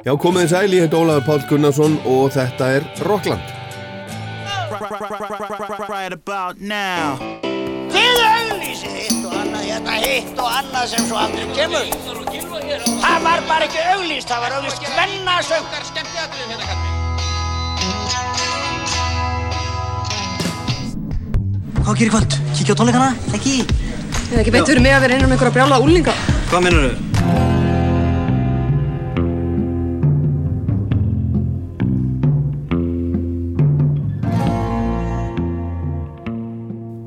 Já, komið þið sæl, ég heit Ólaður Pál Gunnarsson og þetta er Rockland. Right about now Þið auglýsið hitt og annað, hérna hitt og annað sem svo aldrei kemur. Það var bara ekki auglýst, það var auglýst hvennasöng. Hvað gerir kvöld? Kíkja á tónleikana? Ekki? Það er ekki beint fyrir mig að vera innan um einhverja brjála úlinga. Hvað minnur þau?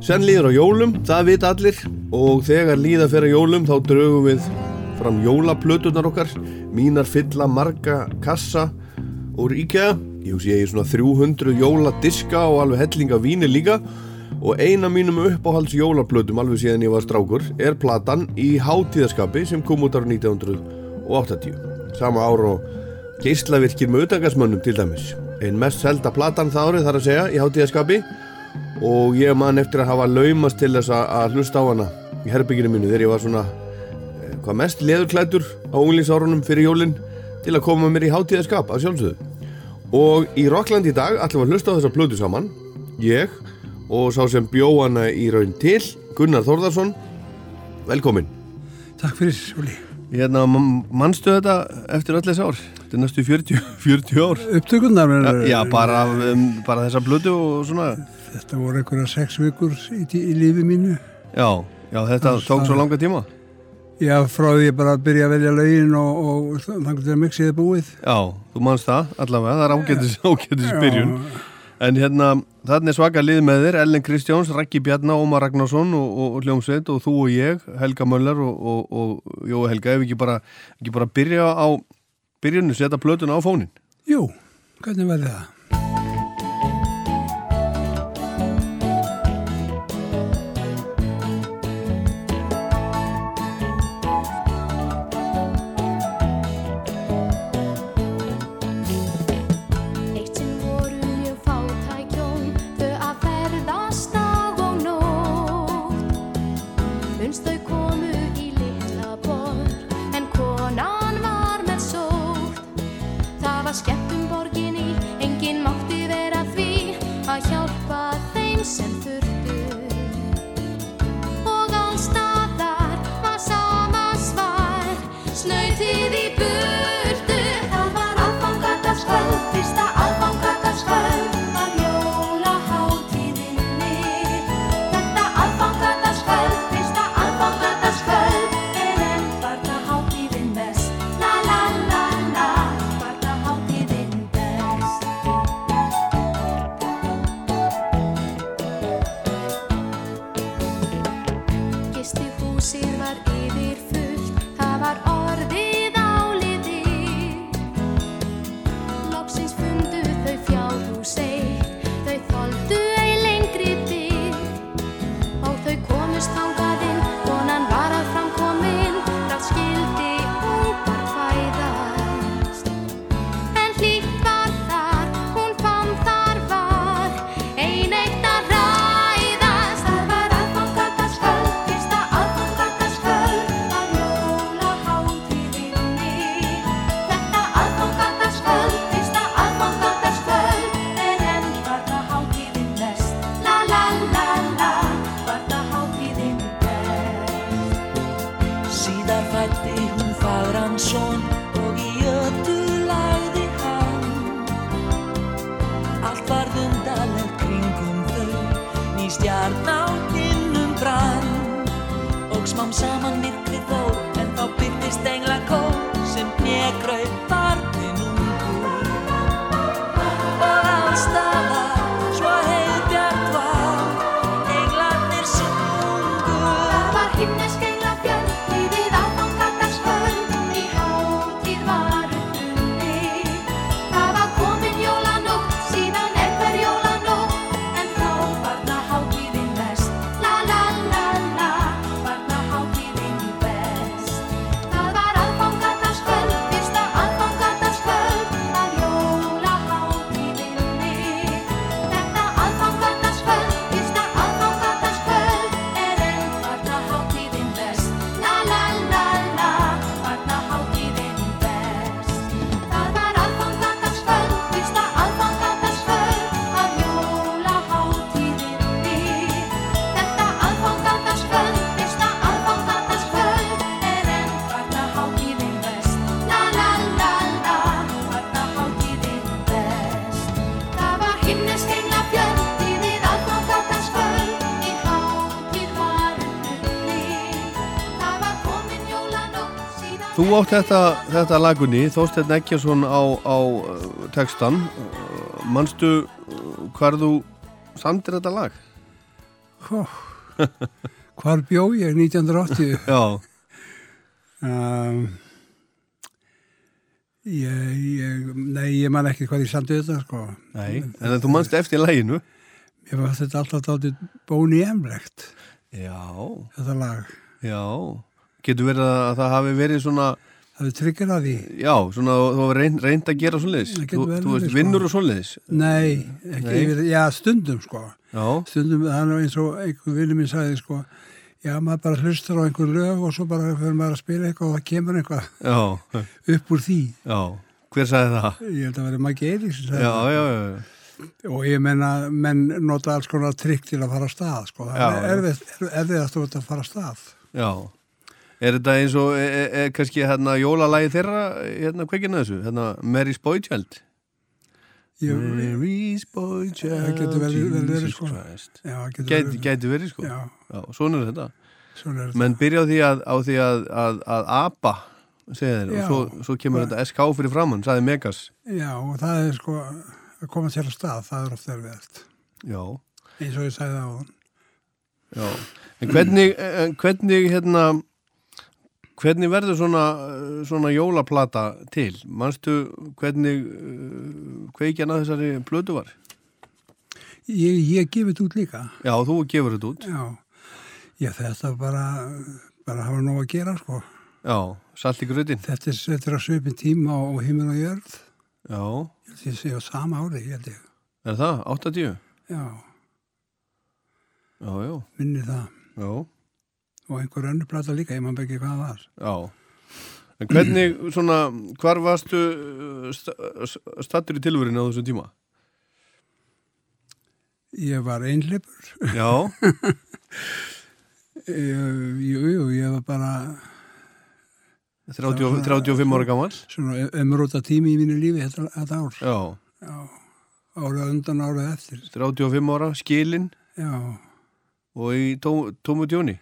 Senn líður á jólum, það vita allir. Og þegar líða fyrir jólum þá draugum við fram jólaplötunar okkar. Mínar fylla marga kassa. Úr IKEA ég sé ég svona 300 jóladiska og alveg hellinga víni líka. Og eina mínum uppáhalds jólaplötum alveg síðan ég var strákur er platan í hátíðaskapi sem kom út ára 1980 sama ár og geislavirkir með utangarsmönnum til dæmis. Einn mest selda platan það árið þar að segja í hátíðaskapi og ég man eftir að hafa laumast til þess að- að hlusta á hana í herbygginu mínu þegar ég var svona eh, hvað mest leðurklætur á unglingsárunum fyrir jólin til að koma mér í hátíðaskap að sjálfsögðu. Og í Rockland í dag ætlum við að hlusta á þessa plötu saman ég og sá sem bjó hana í raun til Gunnar Þórðarsson velkomin. Takk fyrir, Óli. hérna, man- manstu þetta eftir öll þessi ár? Þetta er næstu 40, 40 ár. Upptökurnar, Já, já bara, um, bara þessa plötu og svona þetta voru einhverja sex vikur í, í lífi mínu. Já, já þetta tók svo langa tíma? Já, frá því ég bara að byrja að velja lögin og, og þannig til að mixið er búið. Já, þú manst það allavega, það er ágætis, ágætis byrjun. En hérna, er svaka lið með þér Ellen Kristjáns, Raggi Bjarnar, Ómar Ragnarsson og, og, og Hljómsveit og þú og ég Helga Möller og, og, og Jói Helga. Ef við ekki bara, ekki bara byrja á byrjunu, setja plötuna á fónin Jú, hvernig verði það? Átt þetta, þetta lagunni, Þósteinn Ekkjason á, á uh, textan. Uh, manstu uh, hvar þú samtir þetta lag? Hó, hvar bjó ég 1980? Já, Um, ég, ég, nei, ég man ekki hvað ég samti þetta, sko. nei, en þú manst eftir laginu. Ég var þetta alltaf bóni emlegt, Já, þetta lag. já. Getur verið að það hafi verið svona, Það er tryggir að því. já, svona þú hafi reynd, reynd að gera svoleiðis. Það Þú, veist, sko. vinnur og svoleiðis. Nei, ekki, Nei. Yfir, já, stundum, sko. Já, Stundum, það er eins og einhver vinnu minn sagði, sko, já, maður bara hlustar á einhver lög og svo bara fyrir maður að spila eitthvað og það kemur eitthvað já, upp úr því. já. Hver sagði það? Ég held að vera Maggi Eiríks sem sagði Já, það. já, já. Og ég menna, menn nota alls konar trygg til að fara að stað, sko. Það já. er er, að að fara að stað. Já. Er þetta eins og, er, er, er kannski hérna jólalagi þeirra, hérna, genið þessu? Hérna, Mary's Boy Child. Ég, Mary's Boy Child, Það getur verið, Jesus sko. Christ. já, getur Gæti, verið- gæti verið, sko. Já, Já, svona er þetta. svona er þetta. Menn byrja á því að, á því að, að, að apa, segja þeir, og svo, svo kemur þetta SK fyrir framann, sagði Megas. Já, og það er sko að koma til að stað, það er ofta erfiðast. Já, Eins og ég sagði á hann. já. En hvernig, en hvernig, hérna, hvernig verður svona, svona jólaplata til? Manstu hvernig uh, kveikjan að þessari plötu var? Ég, ég gefið út líka. Já, þú gefur þetta út. Já, ég þetta bara, bara hafa nóg að gera sko. Já, salt í grötin. Þetta er, þetta er að svipin tíma og himmin og jörð. Já, ég sé á sama ári, ég held ég. er það? 80? Já, Já, já, minni það. já, Og einhver önnur plata líka, ég man ekki hvað það var. já. En hvernig, svona, hvar varstu uh, sta- st- stattur í tilvörinu á þessum tíma? Ég var einhleipur. Já, Jú, jú, ég var bara 30, og- 35 ára gammal. svona umróta tími í mínu lífi þetta, þetta ár. Já, Já, árið undan árið eftir. 35 ára, skilin Já, og í tó, tómu tjóni.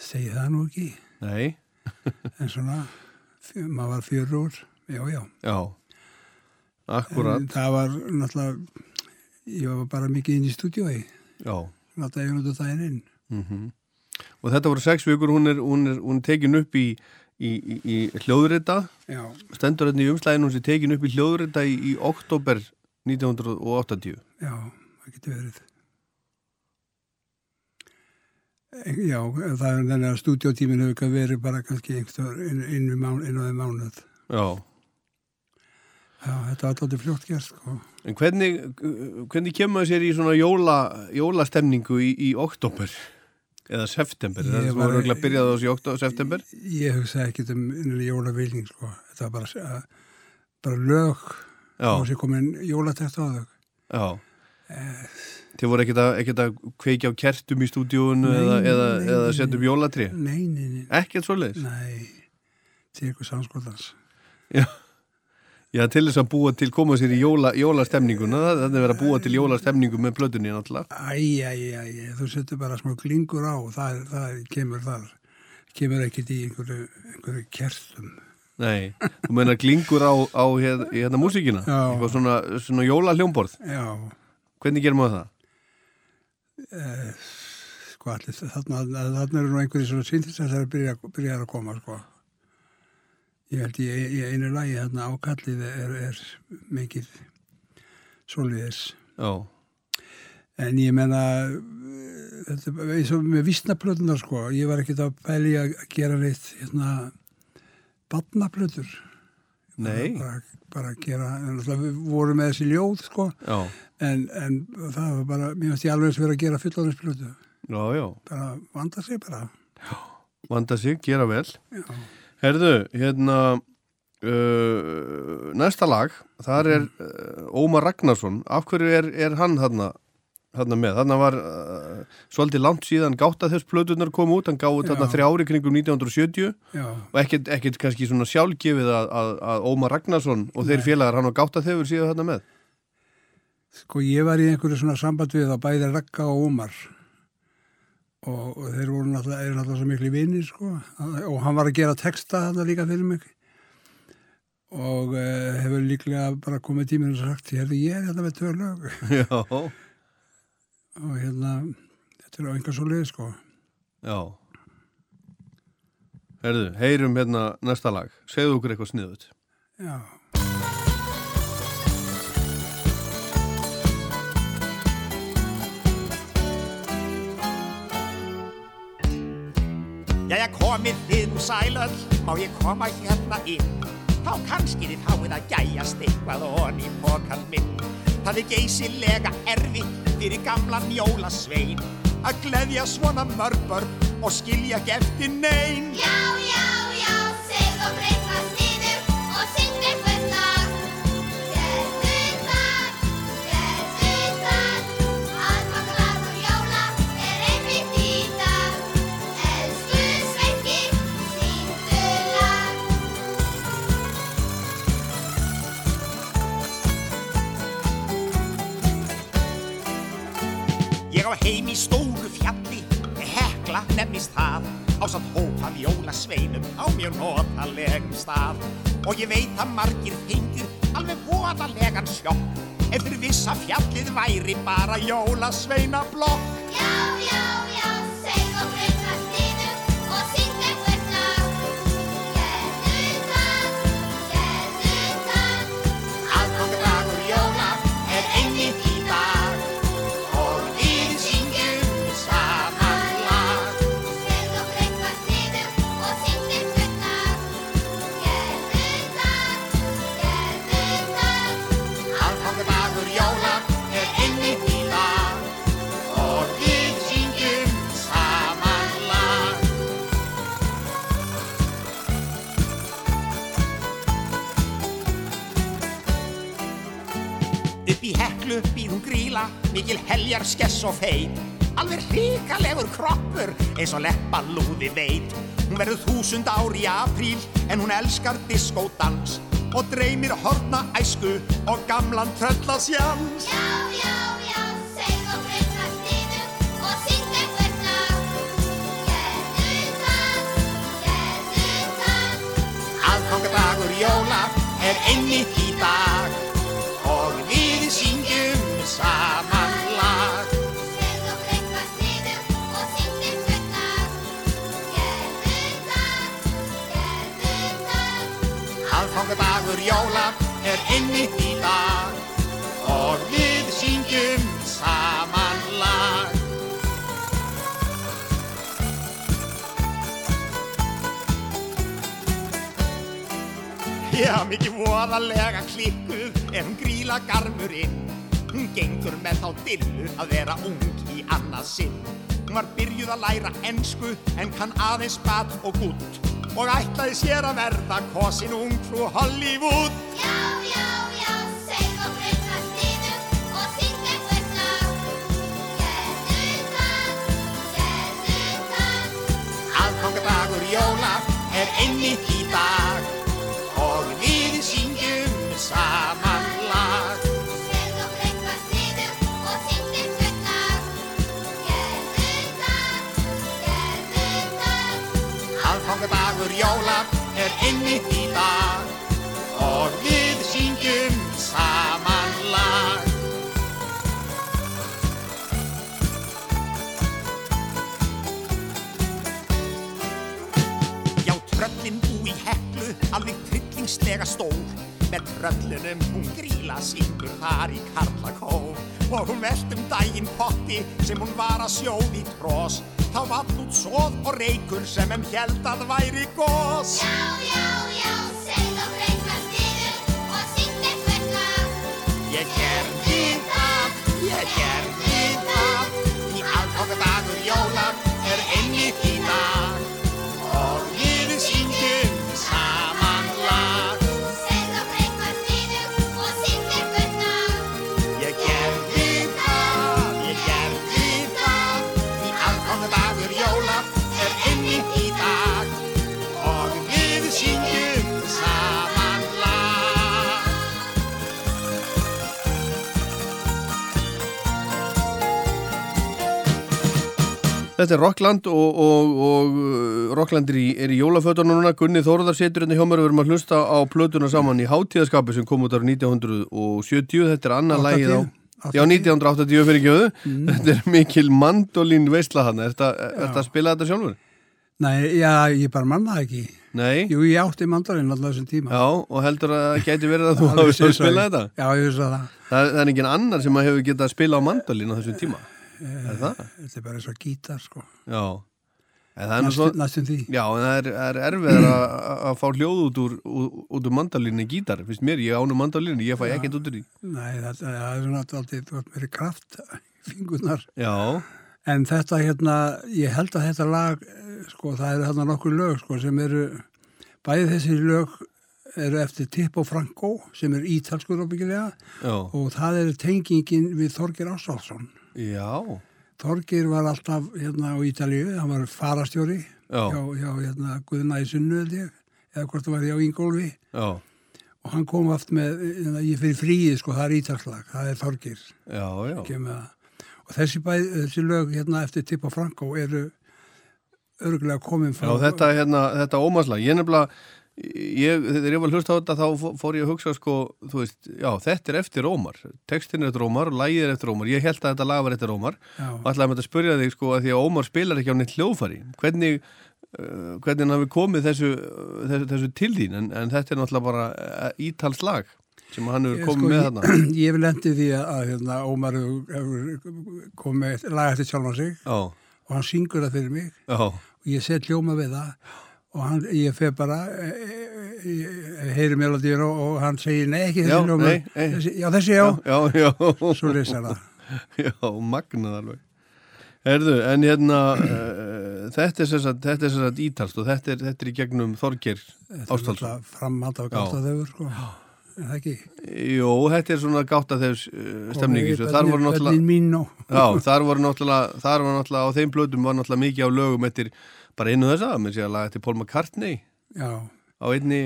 Segi það nú ekki. Nei, En svona, maður var fjörur úr, já, já. já, akkurat, En það var náttúrulega, ég var bara mikið inn í stúdíói, já. náttúrulega ég á daginn inn. Mm Og þetta voru sex vikur, hún er, hún er, hún er tekin upp í, í, í, í hljóðrita, Já, stendur hérna í umslæðinu, hún sé tekin upp í hljóðrita í, í oktober 1980. já, það getur verið. En- Já, það er þannig að stúdíótímin hefur ekki verið bara kannski einhver inn, inn, á þeim mánuð. Já, Já, þetta var alltaf fljótt gert, sko. en hvernig, hvernig kemur það sér í svona jóla, jólastemningu í, í oktober? Eða september, Ég það var- voru ekki að byrja það í oktober, september? Ég hugsaði ekkert um innlega jólavilning, sko. Þetta var bara, bara lög, Já, og sér komin jólatekt á þau. já. Eh. Þið voru ekkert að, að kveikja á kertum í stúdíónu Nei, eða, eða, eða setja upp jólatri? Nei, nei, nei, Ekkert svoleiðis? nei, til ykkur samskotans. Já. Já, til þess að búa til, koma sér í jóla, jólastemninguna, það er verið að búa til jólastemningu með plötunni náttúrulega. Æ, æ, æ, æ, þú setur bara smá klingur á og það, það kemur þar. Kemur ekkert í einhverju, einhverju kerstum. Nei, þú meina klingur á, á hérna, hérna músíkina, eitthvað svona, svona jólahljómborð. Já, Hvernig gerum við það? Sko allir, þarna, þarna eru nú einhverju svona það er byrja, byrja að koma, sko. Ég held í, í einu lagi þarna ákallið er, er mikið soliðis. Já, En ég menna, þetta eins og með vísnaplötunar sko, ég var ekkert að pæli að gera neitt hérna badnaplötur. nei, Bara, bara að gera, en við vorum með þessi ljóð sko, já, en, en það var bara, mér finnst ég alveg eins verið að gera fullorðinsplötu. já, já, Bara vanda sig bara. vanda sig, gera vel. Já, Herðu, hérna, uh, næsta lag, þar er uh, Ómar Ragnarsson, af hverju er, er hann þarna, þarna með? Þarna var uh, svolítið langt síðan gátt að þess plötunar kom út, hann gáði þarna Já. þrjári kringum 1970 já, og ekkert, ekkert kannski svona sjálfgefið að, að, að Ómar Ragnarsson og þeir félagar hann og gátt að þeir síðan þarna með. sko ég var í einhverju svona samband við að bæði Ragga og Ómar. Og, og þeir voru náttúrulega, eru náttúrulega svo miklu vinir sko. Og hann var að gera texta þarna líka fyrir mig. Og uh, hefur líklega bara komið tíminn og sagt, ég er hérna með tvö lög. Já, og hérna, þetta er á einhver svo leið sko. Já. Herðu, heyrum hérna næsta lag. Segðu okkur eitthvað sniðut Já, Jæja komið þið nú sælöll, má ég koma hérna inn? Þá kannski þið fáið að gæjast eitthvað og í pokan minn. Það er geysilega erfitt fyrir gamlan jólasvein. Að gleðja svona mörg börn og skilja eftir neyn Já, já, á heim í stóru fjalli, hekla nefnist það Ásamt hóp af jólasveinum á mjög notalegum stað. Og ég veit að margir fengir alveg voðalegan sjokk Ef þeir vissa fjallið væri bara jólasveinablokk. Já, já, já, mikil heljar skess og feit. Alveg hrikalegur kroppur eins og leppa lúði veit. Hún verður þúsund ár í apríl en hún elskar diskódans og dreymir horna æsku og gamlan tröllasjans. já, já, já, segð og breytast niður og syngd eitthvað lag. Gerðu það, gerðu það, Aðfangadagur jóla er einmitt í dag og við syngjum saman Aðfangadagur jóla er einmitt í dag og við syngjum saman lag. Já, mikið voðalega klikkuð hún gríla garmurinn. Hún gengur með þá dillu að vera ung í annað sinn. Hún var byrjuð að læra ensku en kann aðeins bad og gutt og ætlaði sér að verða kosin ung frú Hollywood. já, já, einmitt í dag og við syngjum saman lag. Já, tröllin bú í heklu, alveg tryllingslega stór. Með tröllunum hún gríla syngur þar í karlakó. Og hún velt um daginn potti sem hún var að sjóð í trós. Þá vall út svoð og reykur sem henn held að væri gós. já, já, já, segð og breytast niður og syngd eitthvað lag. Ég gerði það, ég gerði það Í aðfangadagur jóla er einmitt í Þetta er Rockland og, og, og uh, Rockland er í, er í jólafötunum núna Gunni Þóruðar setur hérna hjá mér og við erum að hlusta á plötuna saman í hátíðaskapi sem kom út ára 1970 Þetta er annað 80, lægið á 80. Já, 1980 fyrir gjöðu Þetta er mikil mandolín veistla hann Er þetta að spila þetta sjálfur? Nei, já, ég bara manna það ekki. Nei, Jú, ég átti mandalinn alltaf þessum tíma. já, og heldur að það gæti verið að þú hafi spilað þetta? Já, ég vissi það. Það, það er engin annar sem að hefur getað að spila á mandolín á þessum tíma Er það? Þetta er bara eins og gítar, sko. Já Næstum, næstum því. Já, en það er, er erfiðar að, fá hljóð út úr, úr mandalínu gítar, finnst mér, ég ánum mandalínu, ég fæ ekkert út úr því. Nei, það, það er svona alltaf, mér kraft fingurnar. Já, En þetta hérna, ég held að þetta lag, eh, sko, það eru þarna nokkur lög, sko, sem eru, bæði þessi lög eru eftir Tippo Franco, sem er ítalskur ábyggilega, já, og það er tengingin við Þorgir Ásálsson. Já, Þorgir var alltaf hérna á Ítalíu, hann var farastjóri Já. hjá hérna, Guðna í Sunnu, held ég, eða hvort það var hjá Ingólfi, já, og hann kom aft með, hérna, ég fyrir fríið, sko, það er ítalslag, það er Þorgir. já, já, kemur það. Og þessi, bæ, þessi lög hérna eftir Tippo Franco eru örgulega komin frá... já, þetta, hérna, þetta ómasla, ég nefnilega, ég, þegar ég var að hlusta á þetta, þá fó- fór ég að hugsa, sko, þú veist, já, þetta er eftir Ómar, textin er eftir Ómar, lægið er eftir Ómar, ég held að þetta lag var eftir Ómar, Já. og ætlaði með þetta að spyrja þig, sko, að því að Ómar spilar ekki á neitt hljóðfari, hvernig, uh, hvernig hafi komið þessu, uh, þessu, þessu til þín, en, en þetta er náttúrulega bara uh, ítalslag sem hann hefur Ég, komið sko, með ég- þarna. Ég vil endi því að, að hérna, Ómar hefur- komið lag eftir sjálfan sig. Já, og hann syngur það fyrir mig. Já, og ég set hljóma við það og hann, ég fer bara e, e, e, heyri melodíur og, og hann segir nei ekki þessi þessi, já þessi já, já, já, svo leysar það. Já, magnað alveg. Herðu, en hérna, uh, þetta er þetta er sagt ítalst og þetta er, þetta er í gegnum Þorgir Ástálsson. framhald af gátt að þau sko. en það ekki? Jó, þetta er svona gátt að þess uh, stemningi. Þar voru náttúrulega, þar voru náttúrulega, á þeim blöðum var náttúrulega mikið á lögum eftir, bara einu þess að, mér sé að laga eftir Paul McCartney já, á einni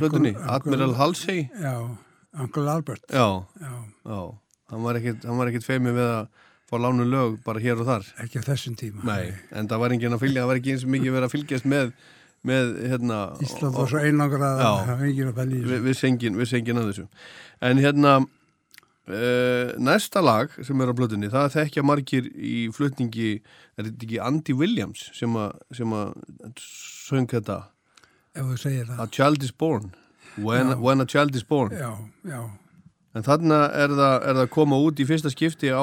blöðunni, Admiral Halsey. já, Uncle Albert Já, já, já, hann var ekkit, hann var ekkit feimið við að fá lánu lög bara hér og þar. ekki á þessum tíma Nei, en það var fylgja, það var ekki eins og mikið verið að fylgjast með, með hérna, Ísland var svo einangra að Já. það var enginn að fæli í við, við við sengin að þessu. En hérna, næsta lag sem er á blöðunni, það þekkja margir í flutningi, er þetta ekki Andy Williams sem að, sem að söng þetta, A Child is Born, When, when a Child is Born. já, já, En þarna er það, er það að koma út í fyrsta skipti á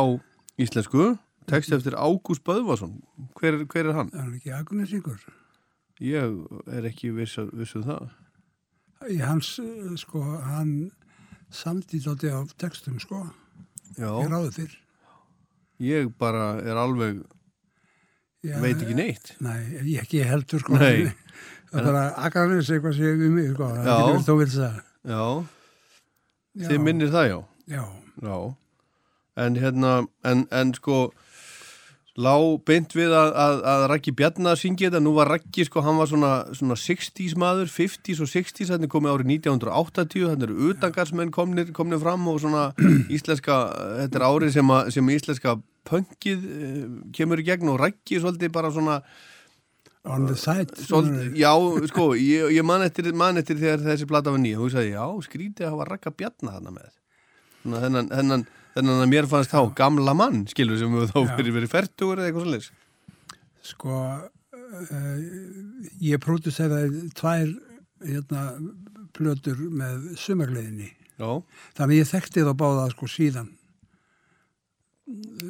íslensku, text eftir Ágúst Böðvarsson. Hver, hver er hann? er ekki agnesingur Ég er ekki viss, viss um það. í hans, eh, sko, hann samtíð átti á textum, sko. Já, ég ráði fyrr. Ég bara er alveg, Já, veit ekki neitt. Nei, ég ekki heldur, sko. Nei. það er bara agranis eitthvað sem við mig, sko. Það getur verið þó vil það Já, Já. þið minnir það já. já, Já, en hérna, en, en sko, lá beint við að, að, að Raggi Bjarnar syngi þetta, nú var Raggi sko, hann var svona, svona 60s maður, 50s og 60s, þannig komið árið 1980, þannig eru utangarsmenn komnir, komnir fram og svona íslenska, þetta er árið sem, að, sem íslenska pönkið eh, kemur í gegn og Raggi svolítið bara svona, on the side svolítið, já, sko, ég, ég man, eftir, man eftir þegar þessi plata var nýja, þú sagði, já, skrítið að hafa Ragga Bjarnar þarna með. Þennan, þennan, þennan að mér fannst þá gamla mann, skilur sem þá Já. verið verið færtugur eða eitthvað svolítið. sko uh, ég próduseraði tvær hérna, plötur með sumargleðinni Já, þannig ég þekkti þá báða sko síðan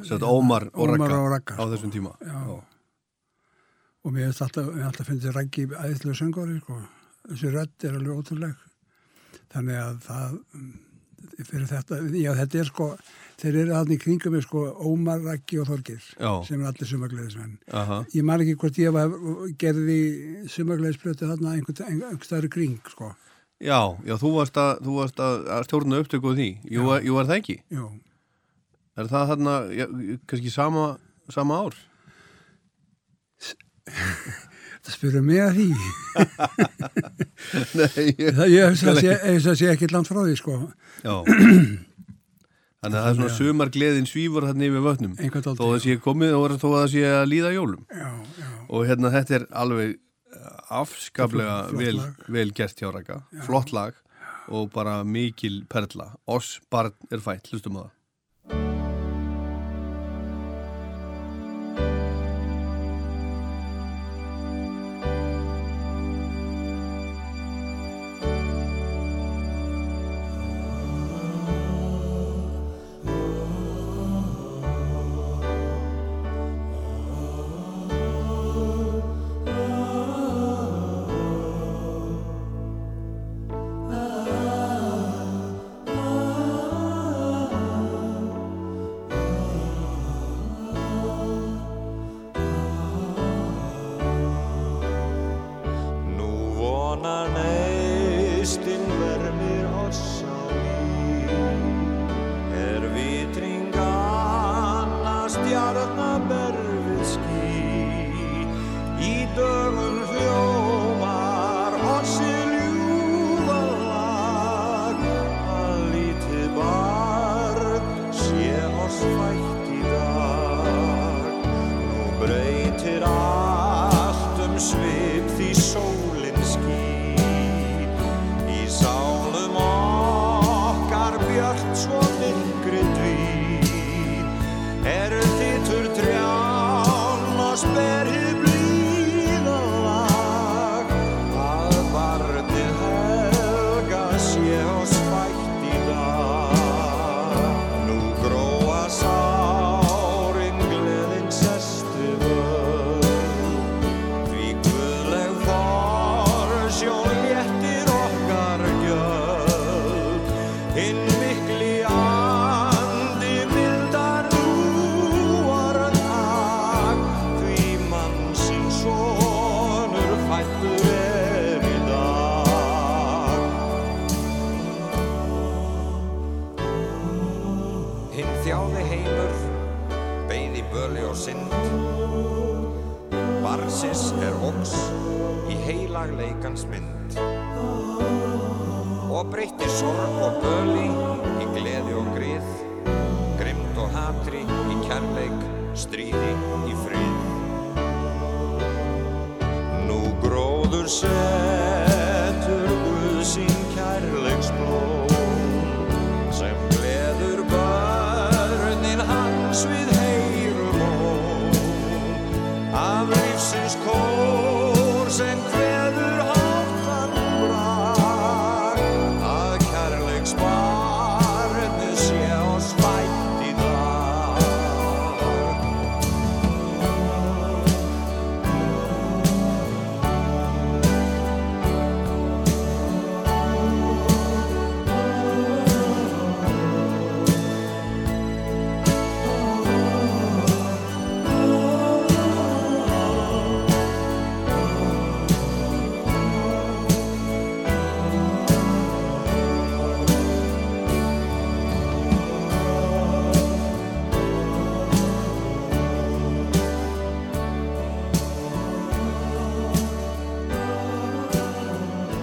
Sett Ómar og Ragga á sko. þessum tíma. Já. og mér hefði alltaf, alltaf finnst Raggi æðislega söngari sko. þessi rödd er alveg ótrúleg þannig að það fyrir þetta, já þetta er sko þeir eru aðni í kringum með sko Ómar, Raggi og Þorgir Já. sem er allir sumargleðismenn Aha. ég man ekki hvort ég var, gerði sumargleðisplötu þarna einhvern, í kring sko, Já, já, þú varst að, þú varst að, að stjórna upptöku á því. Jú, var- jú, var það ekki? jú Er það þarna, já, kannski sama, sama ár? það spyrir mig að því. Nei, ég, það, ég hef að sé, sé ekki langt frá því sko. Já. Þannig að það er svona sumar gleðin svífur þarna yfir vötnum. Þó að sé komið og þó að það sé að líða jólum. Já, já, og hérna þetta er alveg uh, afskaplega vel, vel gert hjá Raka flott lag og bara mikil perla. Oss barn er fætt, hlustum á það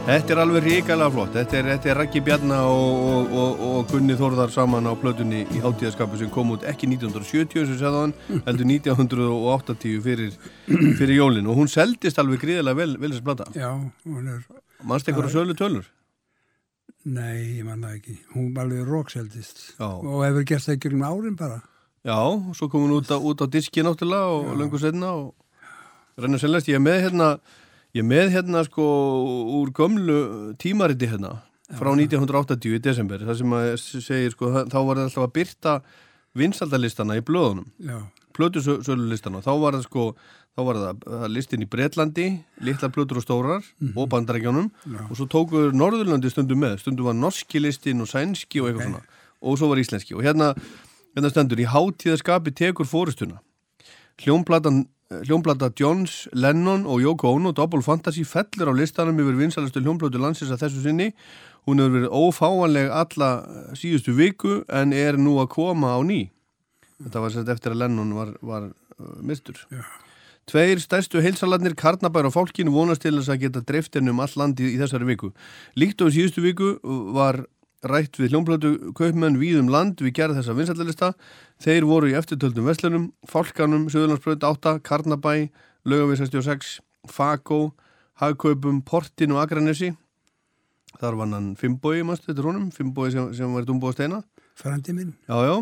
Þetta er alveg ríkalega flott. Þetta er, er Raggi Bjarna og, og, og, og Gunni Þórðar saman á plötunni í hátíðaskapu sem kom út ekki 1970 sem sagði hann, heldur 1980 fyrir, fyrir jólin og hún seldist alveg gríðilega vel, vel þessi plata. já, hún er, Manst einhverju sölu tölur? nei, ég man það ekki, hún var alveg rókseldist Já. og hefur gert það ekki um árin bara. Já, svo kom hún út á, út á diski náttúrulega og löngu setna og renna selast. Ég er með hérna, ég með hérna sko úr gömlu tímariti hérna frá 1980 í desember. Það sem að segir sko, þá var það alltaf að byrta vinsaldalistana í blöðunum. Plötusölulistana þá var það sko þá var það, listin í Bretlandi litlar plötur og stórar og bandarækjánum og svo tókuður Norðurlandi stundum með stundum var norski listin og sænski og eitthvað svona og svo var íslenski og hérna, hérna stendur í hátíðaskapi tekur fórustuna hljómplatan hljómplata Johns, Lennon og Yoko Ono Double Fantasy fellur á listanum yfir vinsalastu hljómplötu landsins að þessu sinni hún hefur verið ófáanleg alla síðustu viku en er nú að koma á ný þetta var sett eftir að Lennon var, var uh, mistur Já. Tveir stærstu heilsalarnir Karnabær og fólkinu vonast til þess að geta dreift henni um all landi í þessari viku. Líkt á síðustu viku var rætt við hljómblötu kaupmenn víðum land við gerð þessa vinsætlalista. Þeir voru í eftirtöldum vestlunum, Fálkanum, Suðurlandsbröð 8, Karnabæ, Laugavið 66, Fagó, Hagkaupum, Portin og Akranesi. Þar vann hann Fimboi, mástu, þetta honum, Fimboi sem, sem var dumbóð steina. Frandi minn. Já, já.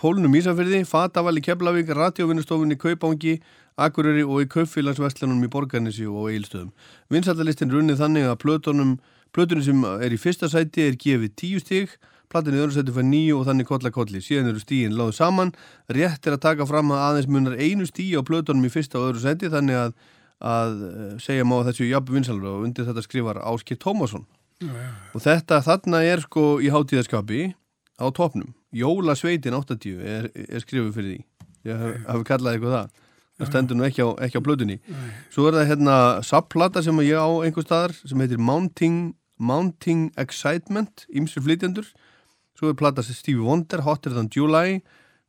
Pólnum Ísafyrði, Fatavall í Keflavík, Radiovinnustofunni í Kaupangi, Akureyri og í Kaupfélagsverslunum í Borgarnesi og Eilstöðum. Vinsallalistin runnið þannig að plötunum, plötunum sem er í fyrsta sæti er gefið tíu stíg, platin í öðru sæti fær nýju og þannig kolla kolli. Síðan eru stígin láðu saman. Rétt er að taka fram að aðeins munar einu stígi á plötunum í fyrsta og öðru sæti þannig að, að eh, segja má að þessu jafn vinsalur og undir þetta skrifar Áskir Tómasson. Og þetta þarna er sko í hátíðaskapi á topnum. Jólasveitin 80 er, er skrifuð fyrir því. Ég hef, hef kallað eitthvað það. Það stendur nú ekki á, á blöðunni. Svo er það hérna sapplata sem ég á einhver staðar sem heitir Mounting, Mounting Excitement, ymsir flytjandur. Svo er plata sem Stevie Wonder, Hotter Than July,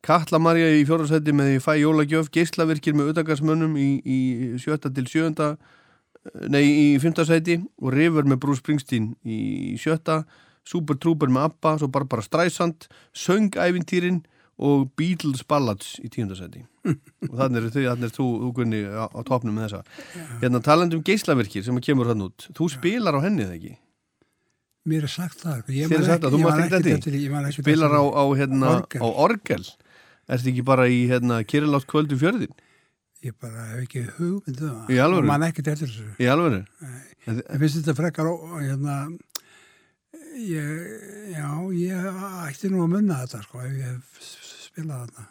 Katla Marja í fjórðarsætti með Fæ Jólagjöf, Geislavirkir með Udagarsmönnum í, í sjötta til sjönda, nei í fymta sæti. Og River með Bruce Springsteen í sjötta, Super Trooper með Abba, svo Barbara Streisand, Söngævintýrin og Beatles Ballads í tíundasæti og þannig er þannig er þú, þú Gunni á, á topnum með þessa. Hérna talandum geislavirkir sem kemur hann út. Þú spilar á henni þegar ekki Mér er sagt það. Ég man það, þú ég man ekki man ekkert spilar á, á, hérna, á orgel ertu ekki bara í hérna, Kirilátt kvöldu fjörðin. Ég bara hef ekki það. Alvöru? Og man ekkert eftir þessu. í alveg Ég finnst þetta frekar ó, hérna, ég, já, ég ætti nú að munna þetta, sko, ef ég hef spilað þarna.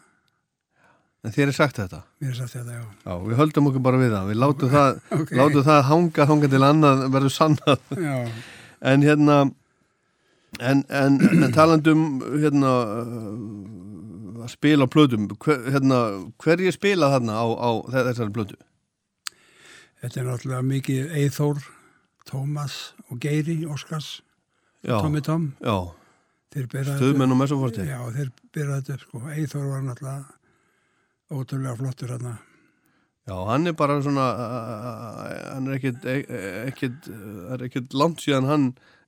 en þér er sagt þetta Mér er sagt þetta, já. Já, við höldum okkur bara við það, við látum það, Ok. látum það hanga þanga til annað verður sannað. Já, En hérna, en, en, en talandum hérna, að spila plötum, hver, hérna, hverju spila þarna á, á þessari plötu? þetta er náttúrulega mikið Eithór, Tómas og Geiri, Óskars, Þeir bera stöðmenn og messoforti. Já, þeir byrja þetta upp, sko. Eithór var náttúrulega ótrúlega flottur hérna. Já, hann er bara svona, hann er ekkit, ekkit, það er ekkit langt síðan hann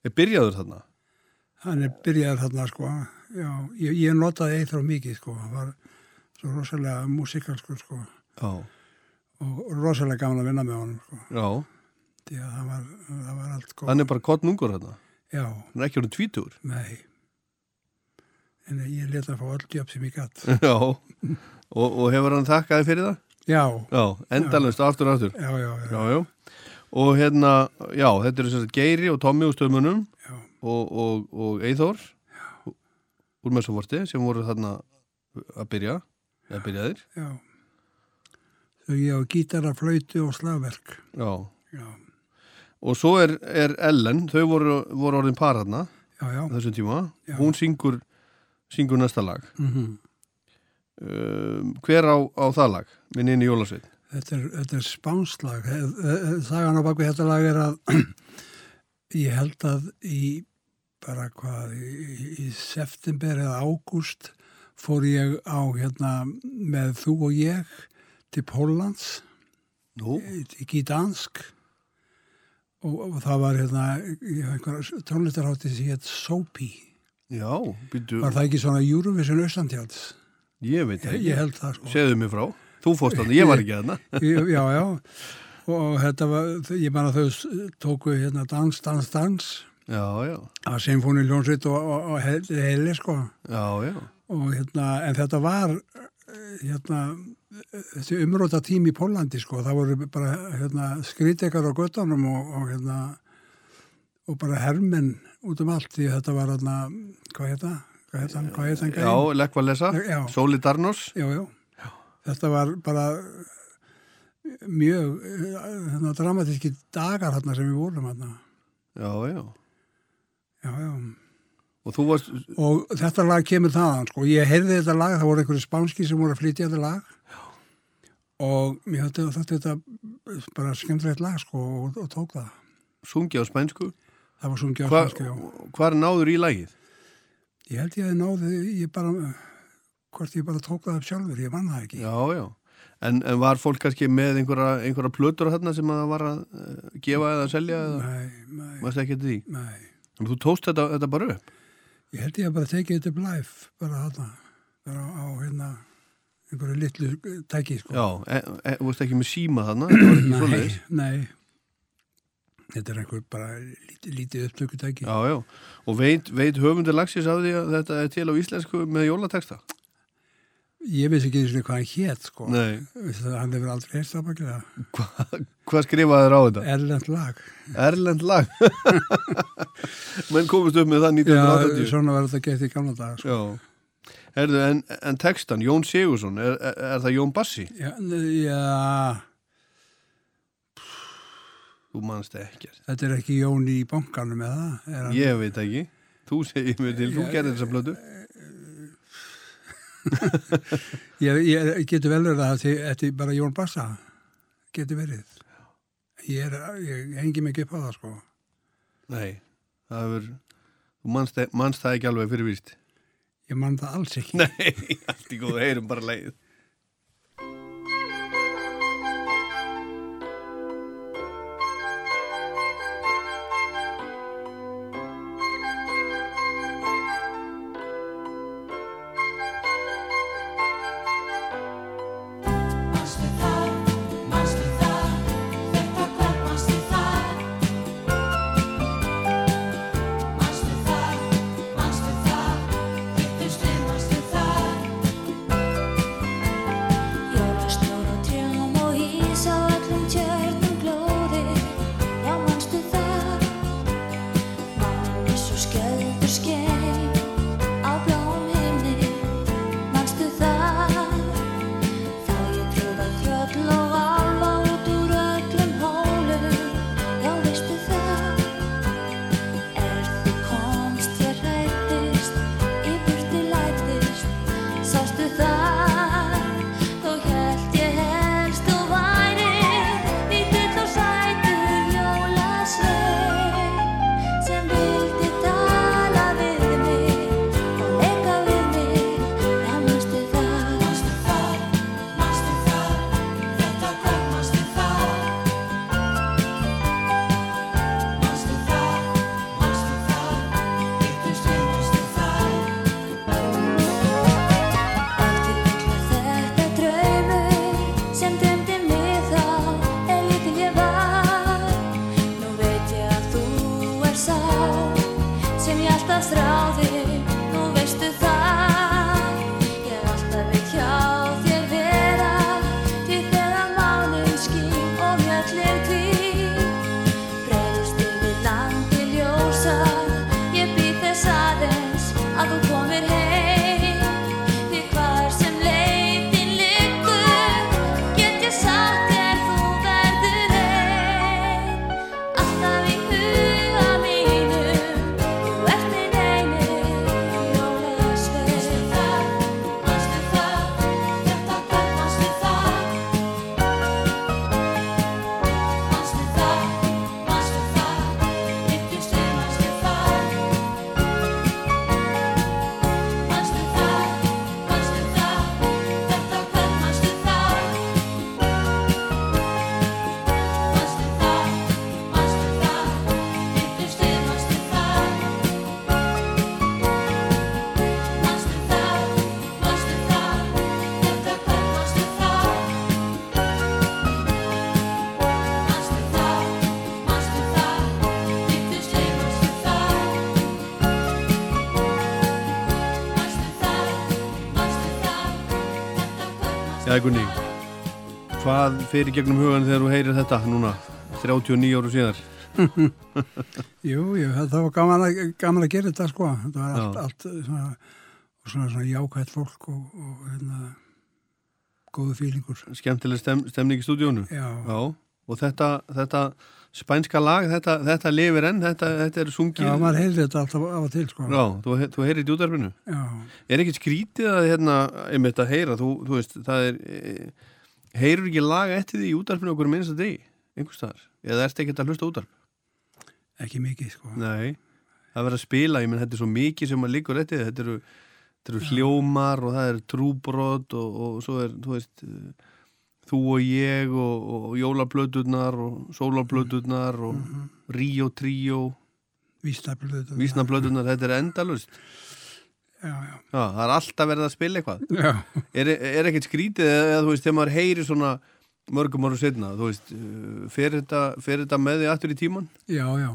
er byrjaður þarna. Hann er byrjaður þarna, sko. Já, ég, ég notaði Eithór mikið, sko. Hann var svo rosalega músikalskur, sko. Já, Og rosalega gaman að vinna með honum, sko. já, Því að það var, það var allt góð. hann er bara kottnungur þarna. Já, Hann er ekki orðin tvítur. nei. En ég leta að fá öll jöfn sem ég gatt. Já, og, og hefur hann þakkaði fyrir það? Já, Já, endalust, aftur og aftur. já, já, já. Já, já. Og hérna, já, þetta eru að Geiri og Tommi úr stöðmunum og, og, og Eithór úr messoforti sem voru þarna að byrja, eða byrjaðir. já. Þau ég á gítara, flautu og slagverk. Já. Já, Og svo er, er Ellen, þau voru, voru orðin par á þessum tíma. Já. Hún syngur, syngur næsta lag. Mm Um, hver á, á það lag? Minn inn í Jólasveit. Þetta er, þetta er spánslag. Sagan á baku þetta lag er að ég held að í bara hvað, í, í september eða ágúst fór ég á hérna með þú og ég til Póllands Nú? í Gídansk og, og það var hérna einhver tónlistarhátti sem hétt Sopi. Já, býtu, Var það ekki svona Eurovision Austantjáls? Ég veit það Ég, held það sko. Segðu mér frá. Þú fórst þarna, ég var ekki þarna. Ég- já, já og þetta var, ég man að þau tóku hérna dans, dans, dans Já, já, að Sinfóni Ljónsveit og, og, og heili, heili sko já, já. og hérna, en þetta var eh, hérna þessi umróta tím í Pólandi sko það voru bara hérna skrítekar á göttunum og, og hérna og bara hermenn út um allt því þetta var hérna, hvað hérna hvað hérna, hvað hérna Já, Lekva Lesa, Já. Sóli Darnos. já, já. Þetta var bara mjög hérna, dramatíski dagar hérna sem við vorum hérna. Já, já. Já, já. Og varst, Og þetta lag kemur þaðan, sko. Ég heyrði þetta lag, það voru einhverju spánski sem voru að flytja þetta lag. Já. Og mér þetta, þetta, bara skemmtilegt lag, sko, og, og tók það. sungið á spænsku. Það var sungið á Hva, spánsku, já. hvar náður í lagið? Ég held ég að náði, ég bara, hvort ég bara tók það upp sjálfur, ég vann það ekki. Já, já. En, en var fólk kannski með einhverja, einhverja plötur þarna sem að það var að uh, gefa eða selja eða? Nei, nei, Varst ekki til því? nei. En þú tóst þetta, þetta bara upp? Ég held ég að bara tekið þetta upp live, bara þarna, bara á, hérna, einhverju litlu tæki, sko. Já, e, e, þú veist ekki með síma þarna, nei, nei. Þetta er einhver bara lítið, lítið upptökutæki. Já, já, og veit, veit höfundur lagsins af því að þetta er til á íslensku með jólateksta? Ég veist ekki eins og hvað hann hétt, sko. Nei. Það, hann hefur aldrei heist það bakið það. Hva, hvað skrifaði þér á þetta? Erlend lag. Erlend lag. Menn komist upp með það Já, 1980. svona var þetta gett í gamla daga, sko. Já. Herðu, en, en textan, Jón Sigursson, er, er, er það Jón Bassi? Já, já, Þú manst ekkert. þetta er ekki Jón í bankanum eða? Er hann- Ég veit ekki. Þú segir mér til, þú gerðir þessa blödu. Ég, ég getur vel verið að þetta er bara Jón Bassa getur verið ég, er, ég hengi ekki upp á það sko Nei, það hefur, þú manst, manst það ekki alveg fyrir víst. ég man það alls ekki Nei, allt í góðu, heyrum bara leið. Já, Gunni, hvað fyrir gegnum hugan þegar þú heyrir þetta núna, 39 áru síðar? Jú, jú, það það var gaman að, gaman að gera þetta sko þetta var allt, Já. allt svona, svona, svona jákvætt fólk og, og hérna, góðu fílingur Skemmtileg stem, stemning í stúdíónu? Já. og þetta, þetta spænska lag, þetta, þetta lifir enn, þetta, þetta er sungið. Já, maður heyrði þetta alltaf af og til sko Já, þú, þú heyrir þetta í útarfinu. Já. Er ekki skrítið að hérna, einmitt að heyra, þú, þú veist, það er, e, heyrur ekki lag eftir því í útarfinu okkur minnst að degi, einhvers staðar, eða ertu ekki að hlusta á útarf? Ekki mikið sko Nei, það verður að spila, ég menn þetta er svo mikið sem að líkur eftir, þetta eru, þetta eru hljómar og það er trúbrot og, og svo er, þú veist, eh, þú og ég og, og jólablöðurnar og sólablöðurnar og Ríó Tríó. Vísnablöð vísnablöðunar, þetta er endalust Já, já, Já, það er alltaf verið að spila eitthvað. Er, er ekkert skrítið eða þú veist, þegar maður heyri svona mörgum árum setna, þú veist uh, fer þetta, fer þetta með því aftur í tíman? já, já,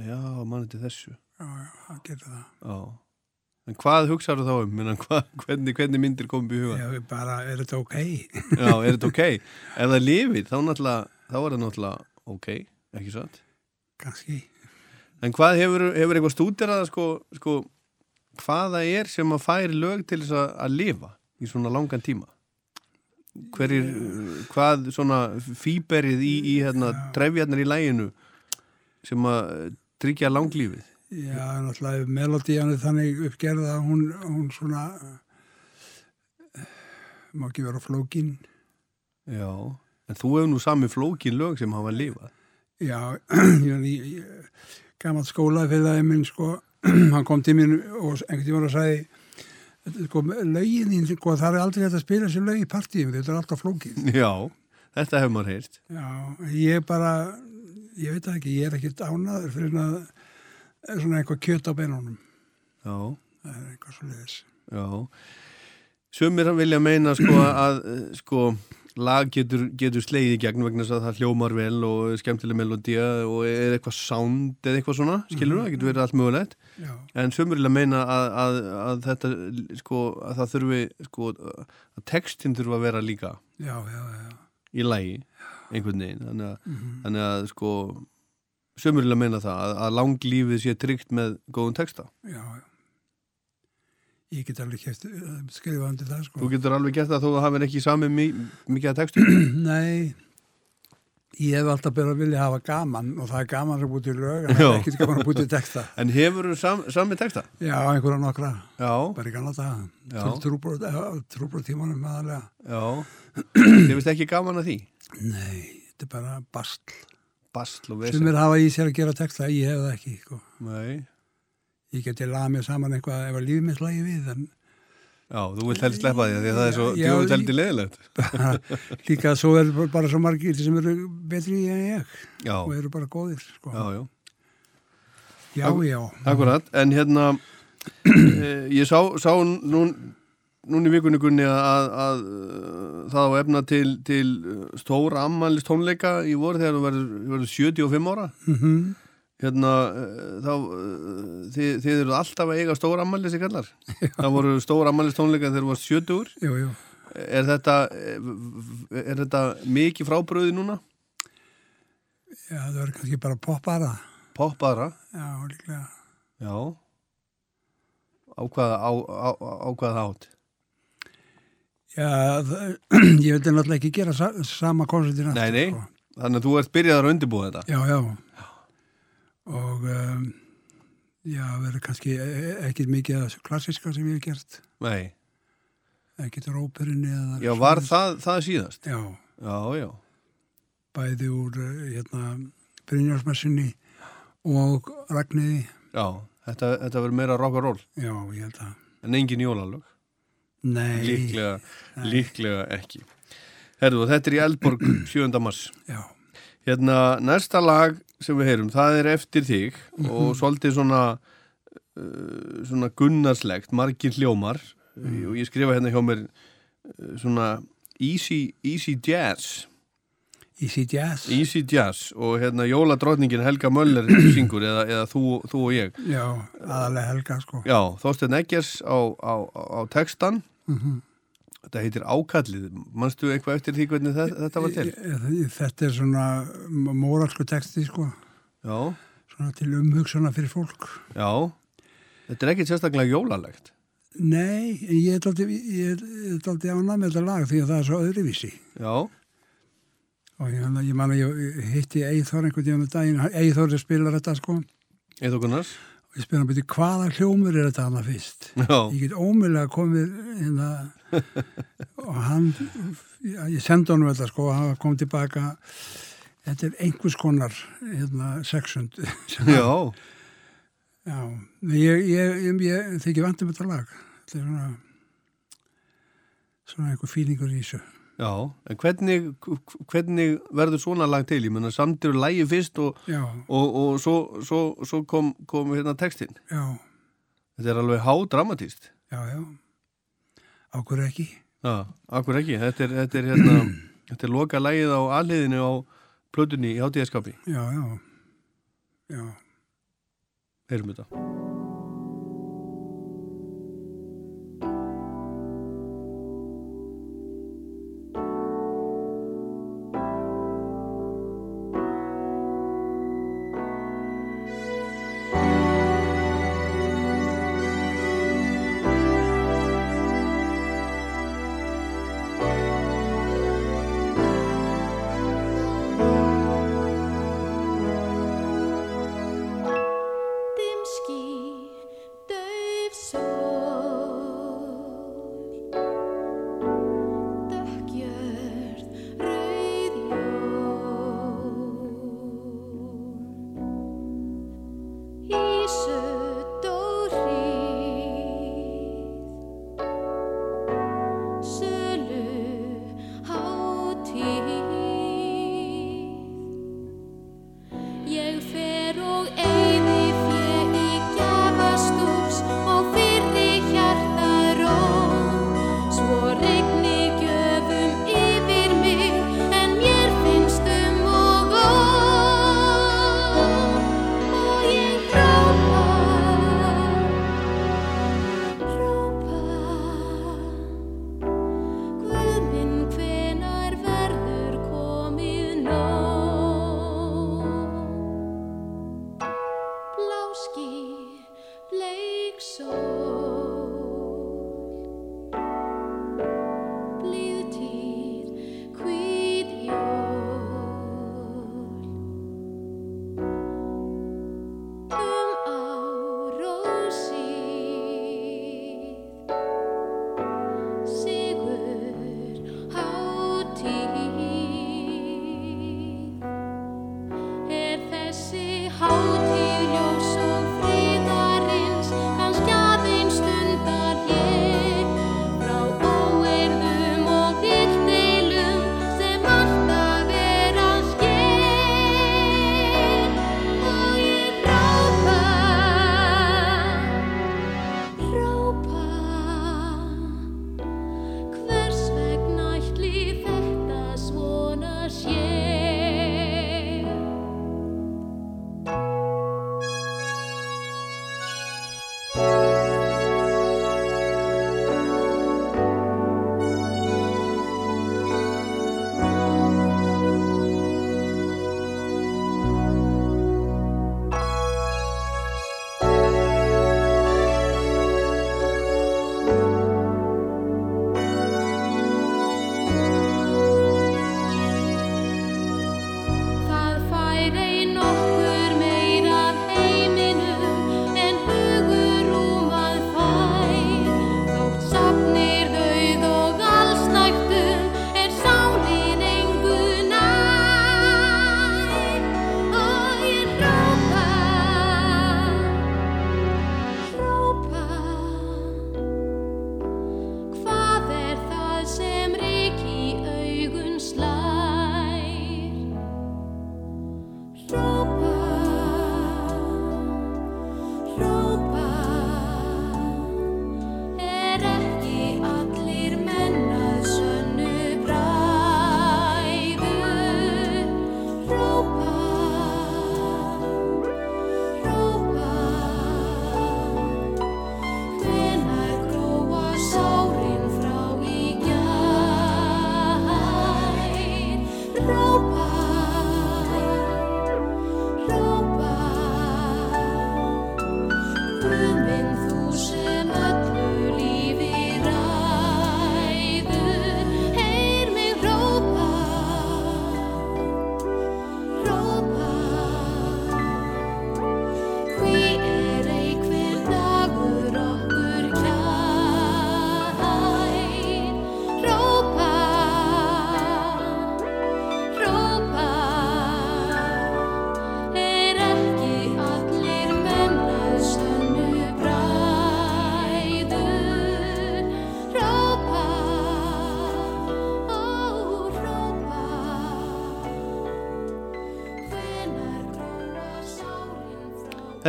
Já, mann þetta þessu. Já, já, það getur það. Já En hvað hugsaðu þá um? Hva, hvernig, hvernig myndir komið í huga? Já, bara, er þetta ok? Já, er þetta ok? Ef það lifir, þá þá er það náttúrulega ok, ekki satt? Kannski. En hvað hefur, hefur eitthvað stúderað sko, sko, hvaða er sem að færi lög til þess að, að lifa í svona langan tíma? Hverjir, hvað svona fýberið í, í hérna, trefjarnar í læginu sem að tryggja langlífið? Já, náttúrulega melodían er þannig uppgerð að hún, hún svona má ekki vera flókin. Já, en þú hefur nú sami flókin lög sem hafa lifað. Já, ég, ég, gammal skólafélagi minn sko, hann kom til mér og einhvern tíma og sagði sko, lögin þín, sko, það er aldrei hægt að spila þessi lög í partíum, þetta er alltaf flókin. Já, þetta hefur maður heyrt. Já, ég bara, ég veit það ekki, ég er ekkert ánaður fyrir að svona eitthvað kjöt á beinunum. Já, Það er eitthvað svo leiðis. já. Sumir vilja meina sko að eh, sko lag getur, getur slegið í gegn vegna þess að það hljómar vel og skemmtileg melodía og er eitthvað sound eða eitthvað svona, skilur það, það getur verið allt mögulegt Já, en sumir vilja meina að, að, að þetta sko, að það þurfi sko, að textin þurfa að vera líka já, já, já. í lagi einhvern veginn þannig að, þannig að sko vilja meina það að, að langlífið sé tryggt með góðum texta já. Ég get alveg kæft skrifa undir það, sko. Þú getur alveg gert það þó að hafið ekki sami mi mikið að textu Nei, ég hef alltaf byrjað að vilja hafa gaman og það er gaman að búti lög, en það er ekkert gaman að búti texta. En hefur þú sam, sami texta? Já, einhverja nokkra, Já, bara í gamla daga. Já. Trúbrot tímanum aðalega. já Þið finnst ekki gaman að því? Nei, þetta er bara bastl. Bastl og vesen er hafa í sér að gera texta, ég hef það ekki, sko. Nei Ég geti laga mér saman eitthvað ef að lífið mitt lagi við, en Já, þú vilt helst sleppa því að það er svo ég- heldur leðilegt líka svo er bara svo margir sem eru betri en ég Já, og eru bara góðir, sko. já, já já, já. Akkurat, en hérna eh, ég sá, sá nún, nún í vikunni Gunni að, að, að eh, það á efna til, til eh, stóra ammælist tónleika í voru þegar þú verður, verður 75 ára Mm hérna eh, þá þið, þið eru alltaf að eiga stóra ammælist í kallar það voru stóra ammælist tónleika þegar þú varst 70 Jú, jú. er þetta er þetta mikið frábröði núna? Já, það verður kannski bara poppara. Poppara? Já, líklega. Já á hvaða átt? Já, ég veit náttúrulega ekki gera sa sama konsertin Nei, nei, þannig að þú ert byrjaðar að undirbúa þetta? Já, já. Og um, já, verður kannski e- ekkert mikið þessu klassiska sem ég hef gert. Nei, Ekkert róperinni eða... já, var það, það síðast? Já, Já, já, bæði úr eh, hérna, Brynjarsmessinni og Ragniði. já Þetta, þetta verður meira rock'n'roll Já, ég held að... en engin jólalög Nei. Líklega, líklega ekki. Herðu, og þetta er í Eldborg 7. mars. Já, Hérna, næsta lag sem við heyrum, það er eftir þig og svolítið svona uh, svona gunnarslegt margir hljómar. Og ég skrifa hérna hjá mér uh, svona easy, easy jazz. Easy Jazz. easy jazz. Og hérna jóladrottningin Helga Möller syngur eða, eða þú, þú og ég. Já, aðalega helga, sko. Já, Þorstein Eggers á, á, á textan Mhm. þetta heitir Ákallið manstu eitthvað eftir því hvernig þetta, þetta var til? Þetta er svona móralsku texti, sko. Já, Svona til umhugsana fyrir fólk. já þetta er ekkit sérstaklega jólalegt Nei, en ég er dálítið ánað með þetta lag því að það er svo öðruvísi. Já, Og ég, ég man að ég hitti Eithor einhvern tíðan um daginn, Eithor spilar þetta sko, Eithor Gunnars ég spyr hann byrju hvaða hljómur er þetta hana fyrst? Já, Ég get ómjölega komið hérna og hann, ég sendi honum þetta sko og hann kom tilbaka, þetta er einhvers konar hérna, sexund. já, Já, ég, ég, ég, ég þykir vant um þetta lag. Þetta er svona, svona einhver fílingur í þessu. Já, en hvernig, hvernig verður svona lag til? Ég menna samtir lægi fyrst og, og, og svo, svo, svo kom, kom hérna textin. já, Þetta er alveg hádramatíst. já, já. Ákur ekki. Já, akkur ekki. Þetta er, þetta er, hérna, þetta er loka lægið á alliðinu á plötunni í hátíðaskapi. Já, já, já. Heyrum þetta.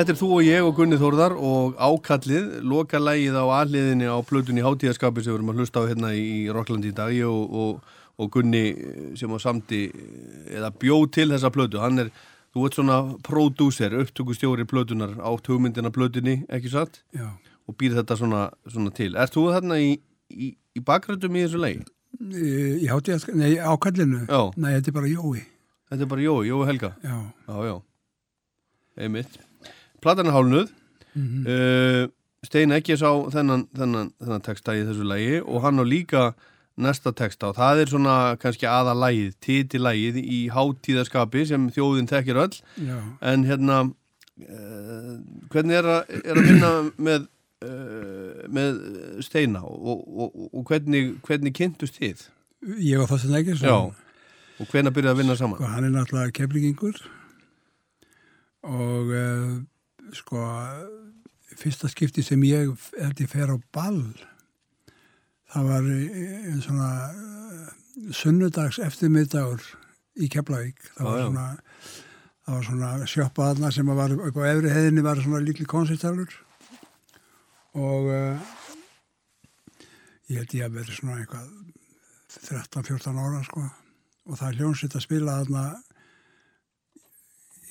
Þetta er þú og ég og Gunni Þórðar og ákallið, loka lægið á alliðinni á plötunni hátíðaskapi sem við erum að hlusta á hérna í Rocklandi í dag og, og, og Gunni sem á samti eða bjóð til þessa plötu, hann er þú ert svona pródúser, upptökustjóri plötunar átt hugmyndina plötunni, ekki satt? Já. Og býr þetta svona, svona til. Er þú þarna í, í, í bakgröndum í þessu lægi? Í hátíðask, nei, ákallinu. Já. Nei, þetta er bara Jói. Þetta er bara Jói, Jói Helga. Já. Já, já. Einmitt. Platan er hálnuð. Mhm. uh, Stein ekki sá þennan, þennan, þennan texta í þessu lægi og hann á líka næsta texta og það er svona kannski aða lægið, titilægið í hátíðaskapi sem þjóðin þekkir öll Já. en hérna uh, hvernig er að, er að vinna með, uh, með Steina og, og, og hvernig, hvernig kynntust þið? Ég Þorstein Eggertsson. Já, og hvernig byrjaði að vinna saman? Sko, hann er náttúrulega keflingingur og uh, sko fyrsta skipti sem ég ég fer á ball það var eh, einn svona uh, sunnudags eftirmiddagur í Keflavík. Það var svona það var svona sjoppa aðna sem var upp á efri heiðinni var svona líkli konsertaflur og uh, ég held ég að verið svona eitthvað 13-14 ára sko. Og það er hljónsitt að spila þarna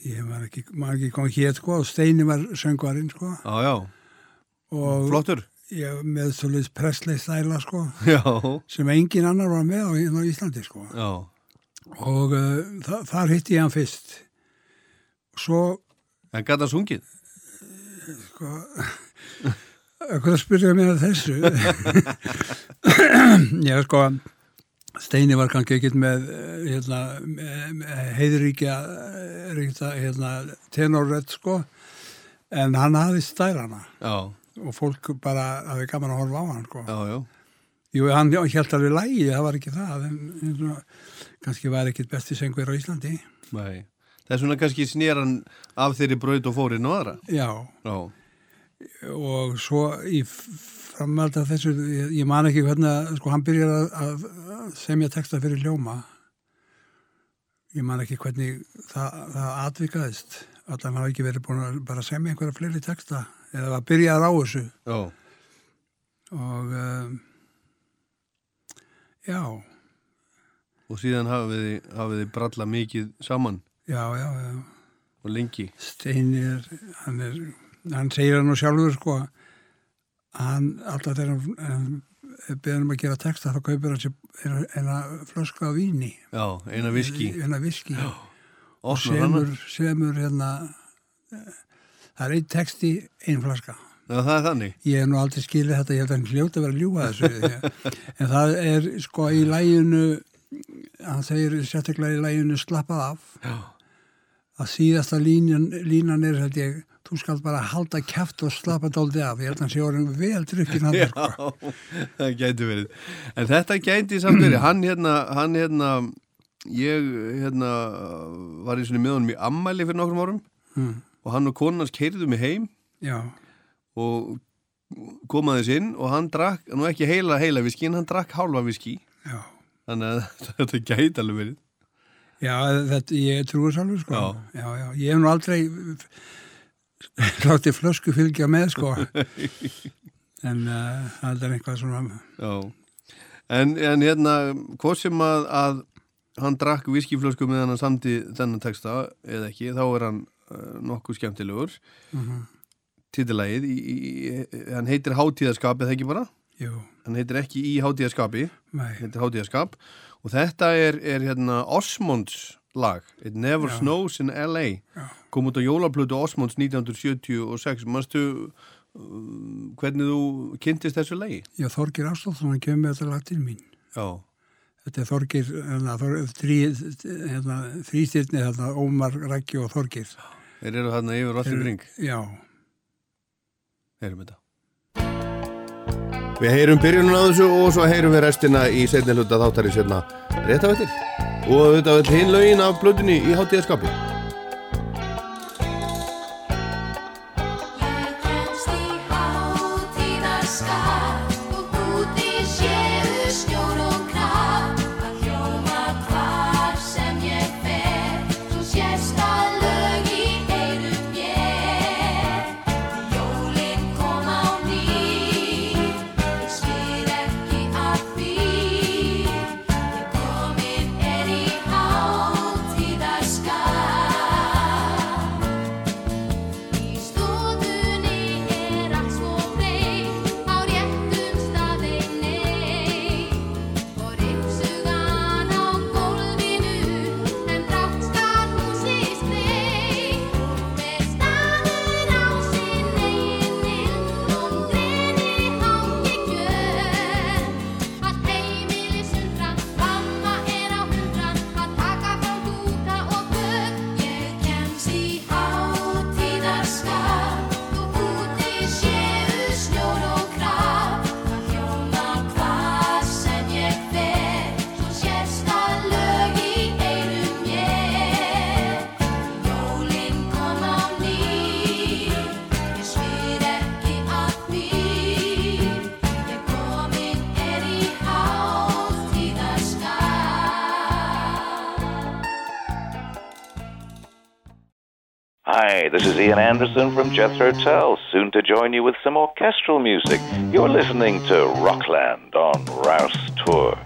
ég var ekki, maður ekki komið hér sko og Steini var söngvarinn sko. Já, já, og flottur. ég með svolítið presslei stæla sko. Já, sem engin annar var með á, á Íslandi sko. Já, og uh, þa þar hitti ég hann fyrst. Svo en gata sungið? sko hvað spyrja mér að þessu. Ég sko Steini var kannski ekkert með eh, hérna, með heiðríkja eh, hérna, tenorrödd sko en hann hafði stælana Já, og fólk bara hafði gaman að horfa á hann sko. já, já. Jú, hann held alveg lægi, það var ekki það en, en svona, kannski var ekkert besti sengver á Íslandi Nei. Það er svona kannski snéran af þeirri braut og fórin og aðra. Já, og svo í framhald af þessu, ég, ég man ekki hvernig að, sko, hann byrjar að, að semja texta fyrir ljóma ég man ekki hvernig það, það atvikaðist að hann hafi ekki verið búin að bara semja einhverja fleiri texta eða að byrja á þessu. Já, og um, já, og síðan hafið þið, hafið þið bralla mikið saman? Já, já, já. Og lengi. Steini er, hann er, hann segir hann nú sjálfur sko, hann alltaf þegar hann, hann beður um að gera texta þá kaupir hann sér eina, flösku af víni. Já, eina viski. Eina viski. Og semur, semur hérna, eh, það er einn texti, ein flaska. Já, það er þannig. Ég hef nú aldrei skilið þetta, ég held að hann hljóti að vera að ljúga þessu. en það er sko í læginu, hann segir sérstaklega í læginu slappað af Já, að síðasta línan, línan er held ég, þú skal bara halda kæft og slappa dáldi af, ég held að hann sé orðin vel drukkin hann sko. já, það gæti verið. En þetta gæti samt verið. Hann hérna, hann hérna, ég hérna var í svona með honum í ammæli fyrir nokkrum árum Mm. og hann og konans keirðu mig heim Já, og kom aðeins inn og hann drakk, nú ekki heila heila viski en hann drakk hálfa viski já. þannig að þetta gæti alveg verið Já, þetta, ég trúi sjálfur sko. Já. já, já, ég hef nú aldrei látið flösku fylgja með sko. en uh, það er eitthvað svona, Já, en, en hérna hvort sem að, að hann drakk viskiflösku með hann samti þennan texta eða ekki, þá er hann uh, nokkuð skemmtilegur uh -huh. titilægið, í, í, hann heitir hátíðaskap eða ekki bara, jú, hann heitir ekki í hátíðaskapi, nei, heitir hátíðaskap og þetta er, er hérna Osmonds lag, It Never Já. Snows in L.A. Já. kom út á jólaplötu Osmonds 1976 manstu um, hvernig þú kynntist þessu lagi? já, Þorgir Ástóðsson hann kemur með þetta lag til mín Já, þetta er Þorgir hérna, hérna, þrýstyrni hérna, Ómar, Rækki og Þorgir þeir eru þarna yfir allir Eru- kring já, heyrum þetta Við heyrum byrjunum á þessu og svo heyrum við restina í setni hluta þáttarins hérna rétt af eftir. Og þetta vil hinn lögin af blöðunni í hátíðaskapi. This is Ian Anderson from Jethro Tull, soon to join you with some orchestral music. You're listening to Rockland on Rouse Tour.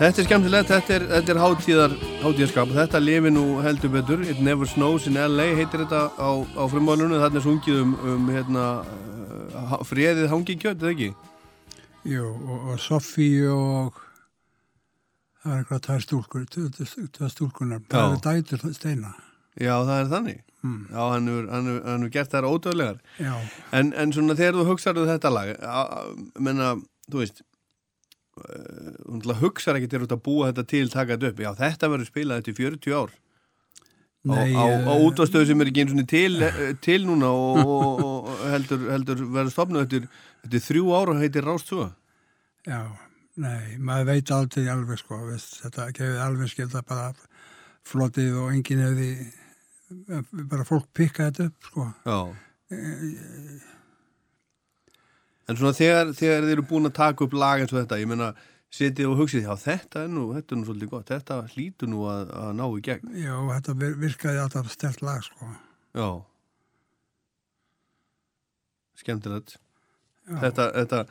Þetta er skemmtilegt, þetta er, þetta er hátíðar, hátíðarskap. Þetta lifi nú heldur betur. It Never Snows in LA heitir þetta á, á frumálunum Þarna er sungið um, um hérna, uh, friðið hangikjöt, eða ekki? Jú, og, og Sofíu og það er eitthvað tvær stúlkur, tvær stúlkunar, það er dætur steina. Já, það er þannig. Mm. Já, hann hefur, gert þær ódöðlegar en, en svona þegar þú hugsaðu þetta lag a- a- menna, þú veist uh, hugsar ekki til að búa þetta til taka þetta upp, já þetta verður spilað þetta í 40 ár. Á, Nei, á, á eh, útvastöðu sem er ekki eins og til, eh, til núna og, og, og heldur, heldur verður stopnað eftir, eftir þrjú ára heitir Rástúa Já, nei, maður veit aldrei alveg sko, veist, þetta gefið alveg skilta bara flotið og enginn hefði bara fólk pikka þetta upp sko. Já En svona þegar, þegar þið eru búin að taka upp lag eins og þetta, ég meina setið og hugsið, já þetta er nú, þetta er nú svolítið gott, þetta hlýtur nú að, að ná í gegn. Já, þetta vir- virkaði alltaf stert lag sko. Já. Skemmtilegt. Já. Þetta, þetta,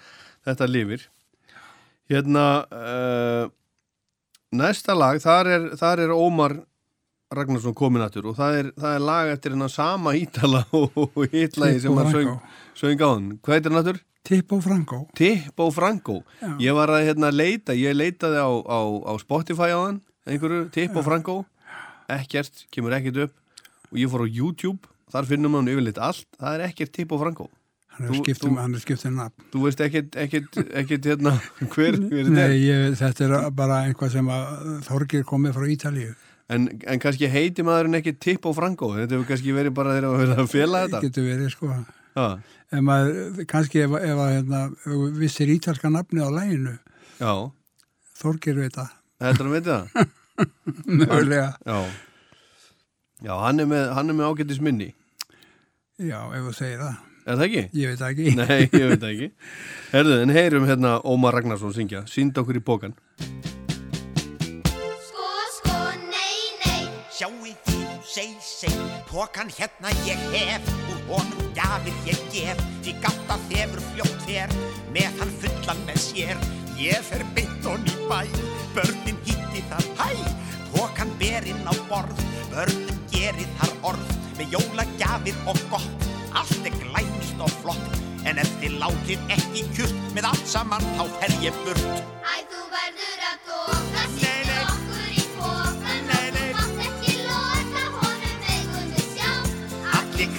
þetta lifir. Hérna, uh, næsta lag, þar er, þar er Ómar Ragnarsson komin aftur og það er, það er lag eftir hennar sama ítala og, og hitlagi sem hann söng, söng á hann. Hvað heitir hann aftur? Tippo Franco. Tippo Franco. Já. Ég var að hérna leita, ég leitaði á, á, á Spotify á hann, einhverju, Tippo Franco. Ekkert, kemur ekkert upp. Og ég fór á YouTube, þar finnum hann yfirleitt allt. Það er ekkert Tippo Franco. Hann er skipt um, hann er skipt um nafn. Þú veist ekkert, ekkert, ekkert hérna, hver, hver þetta Nei, ég, þetta er bara einhvað sem að Þorgir komið frá Ítalíu. En, en kannski heiti maðurinn ekki Tippo Franco. Þetta hefur kannski verið bara þeirra að að fela þetta. Getur verið sko. Ef maður, kannski ef, ef að hérna, vissir ítalska nafni á læginu, já. Þorgir veit. Heldur hann veit það? Mögulega. Já. Já, hann er með, hann er með ágættis minni. Já, ef þú segir það. Er það ekki? Ég veit ekki. Nei, ég veit ekki. Herðu, en heyrum hérna Ómar Ragnarsson syngja. Sýnd okkur í bókan. Seg, pókan hérna ég hef, úr honum gjafir ég gef, því gátt að þefur fljótt þér, með hann fullan með sér. Ég fer beint hon í bæ, börnin hitti þar. Hæ, pókan berinn á borð, börnin gerir þar orð, með jólagjafir og gott, allt er glænýtt og flott, en ef þið látið ekki kjurt, með allt saman þá fer ég burt. Æ, þú verður að góka, sýttu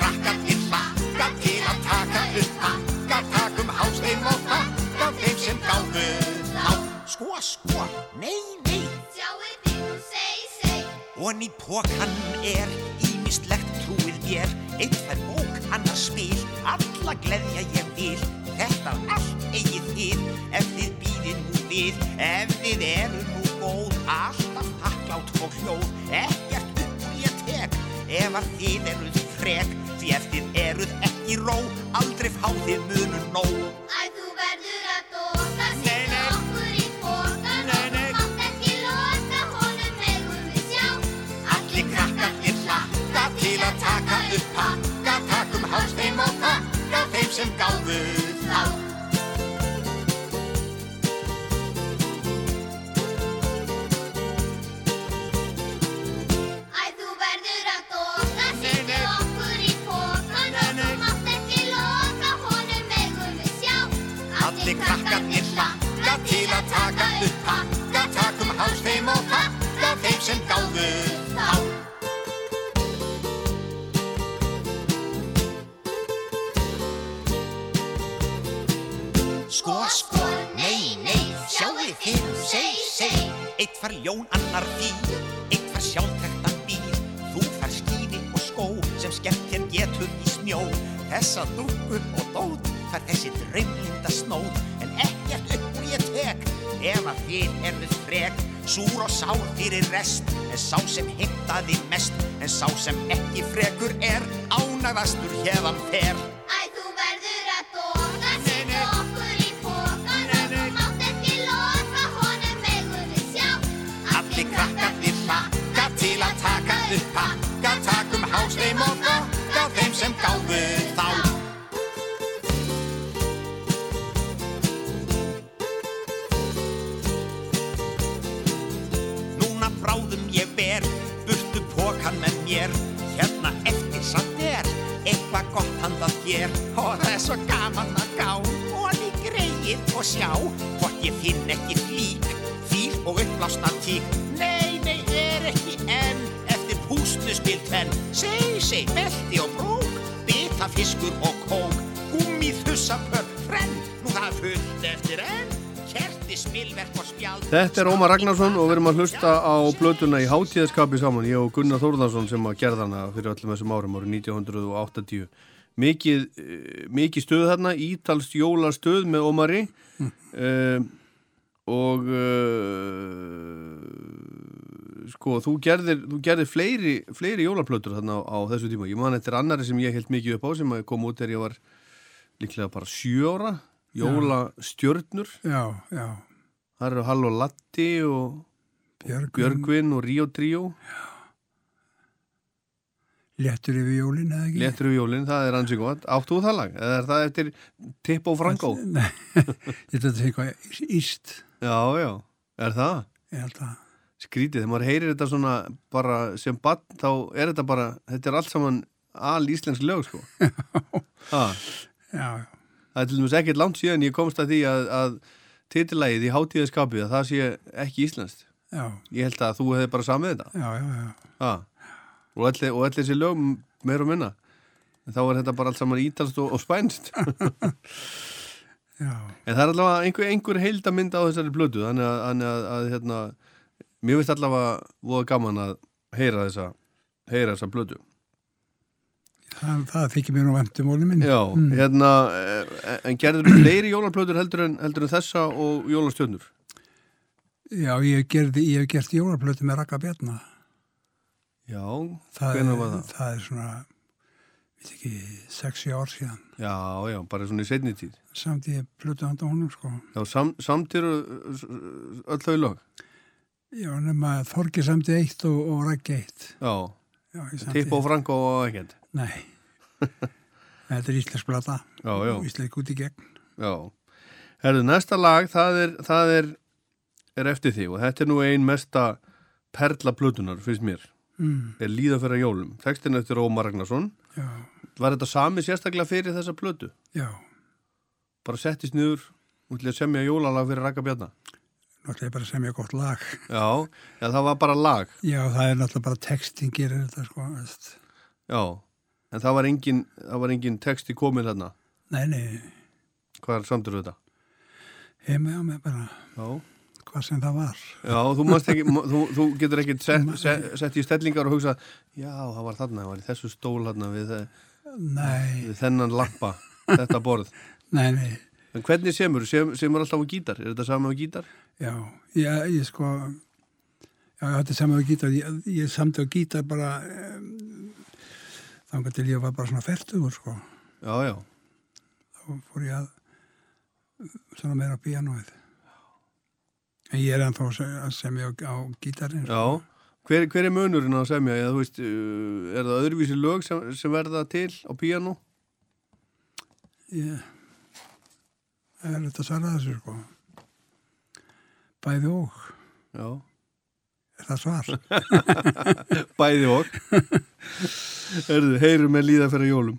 krakkarnir hlakka til að taka upp hakka, takum hástein og þakka þeim sem gáðu þá. Sko, sko, nei, nei, Sjáu þið, þú seg, seg. og í pókan er ímislegt trúið eitt fær bók, annars spil, alla gleðja ég vil, þetta allt eigið þið, ef þið býðið nú við, ef þið eru nú góð, alltaf þakklátt og hljóð, ekkert upp úr ég tek, ef að þið eruð frek Því ef þið eruð ekki ró. Aldrei fá þið munum nóg. Æ, þú verður að setja nei. okkur í Nei, og þú mátt ekki loka honum megum við sjá. Allir krakkarnir hlakka til að taka upp pakka. Takum hálsteim og pakka þeim sem gáfu og pakka þeim sem gáfu þá Sko, sko, nei, nei, sjáu þið, seg, seg Eitt far ljón, annar dýr, eitt far sjálftektan bíl Þú far skíði og skó sem skemmt hér getur í snjó. Þessa dúkku og dót far þessi draumlinda snót En ekkert upp úr ég tek ef að þið eruð frek Súr og sár fyrir rest en sá sem heimtaði mest En sá sem ekki frekur er ánægðastur hérðan fer Æ, þú verður að doka, nei. okkur í pokan Nei, og þú mátt ekki loka honum megum við sjá. Allir krakkarnir hlakka til að taka upp pakka Takum hálsteim og gokka þeim sem gáfu þá er svo gaman að gá. Og í greið og sjá Hvort ég finn ekki flík Fíl og uppblásna tík. Nei, nei, er ekki enn Eftir púsluspil tvenn. Seg, seg, belti og brók Bita fiskur og kók. Gúmið hussapöpp, frenn Nú það fullt eftir enn. Þetta er Ómar Ragnarsson og við erum að hlusta á blötuna í hátíðaskapi saman, ég og Gunnar Þórðarsson sem að gerða hana fyrir öllum þessum árum árið 1980. Mikið, eh, mikið stöð þarna, ítalst jólastöð með Ómari uh, og uh, sko þú gerðir, þú gerðir fleiri, fleiri jólaplötur þarna á, á þessu tíma. Ég man eftir annari sem ég held mikið upp á sem kom út þegar ég var líklega bara sjö ára, jólastjörnur. Já, já. Það eru Hall og Latti og Björgvin, og Ríó Tríó léttur yfir jólin eða ekki? Léttur við jólinn, það er ansið gott Áttu þú það lag? Eða er það eftir Tippo Franco? Nei, ég þetta er eitthvað íst, Já, já, er það? ég held að. Skrítið, þegar maður heyrir þetta svona bara sem bann, þá er þetta bara þetta er allt saman al íslensk lög sko Já, já. Það er til dæmis ekkert langt síðan ég komst að því að, að titillægið í hátíðaskapið að það sé ekki íslenskt Já, Ég held að þú hefði bara samið þetta já, já, já. ha. Og öll þessi lög meir og minna en þá er þetta bara allt saman ítalst og, og spænst En það er allavega einhver, einhver heildamind á þessari blödu þannig að, þannig að, að hérna, mér finnst allavega voða gaman að heyra þessa, heyra þessa blödu. það, það þykir mér nú vendum ólið minn. Já, hérna, eh, en gerður þú fleiri jólaplötur heldur en, heldur en þessa og jólastjörnur? Já, ég, hef gert jólaplötu með Raka Bjarna. Já, er- var það? það er svona, veit ekki, 6 ár síðan. Já, já, bara svona í setni tíð. Samt ég plötu handa honum, sko. Já, sam, samtiru öll þau lög. Já, nema Þorgi samti eitt og, og Raki eitt. Já, Já, ég samdi Tippo Franco og ekkert. Nei. Þetta er íslensk blata. Já. Íslensk út í gegn. Já. Herðu, næsta lag, það er, það er, er eftir því og þetta er nú ein mesta perla plötunar, finnst mér. Mm. Er líða fyrir jólum. Tekstin eftir Ómar Ragnarsson. Já, Var þetta sami sérstaklega fyrir þessa plötu? já. Bara settist niður út til að semja jólalag fyrir Raka Bjarna? Náttúrulega bara sem ég gott lag. Já, já, það var bara lag. Já, það er náttúrulega bara textin gerir þetta, sko. veist. Já, en það var engin, það var engin texti komin þarna. Nei, nei, Hvað er samtur þetta? heima á mig bara, Já. Hvað sem það var. Já, þú, ekki, þú, þú getur ekki sett, sett, sett í stellingar og hugsa já, það var þarna, það var í þessu stól þarna við, Nei, við þennan lappa, þetta borð. nei, nei. En hvernig semur? Sem, semur alltaf á gítar? Er þetta sama á gítar? Já, ég, ég sko, já, þetta er saman á gítar, ég, ég samti á gítar bara, um, þangar til ég var bara svona færtugur sko Já, já. þá fór ég að svona meira á píanóið en ég er ennþá að se- að semja á, gítarinn sko. Já. Hver, hver er munurinn að semja? Eða, veist, uh, er það öðruvísi lög sem, sem verða til á píanó? ég er þetta að svara þessu sko bæði og Já. er það svar? Bæði og. Heyrum með líða fyrir jólum.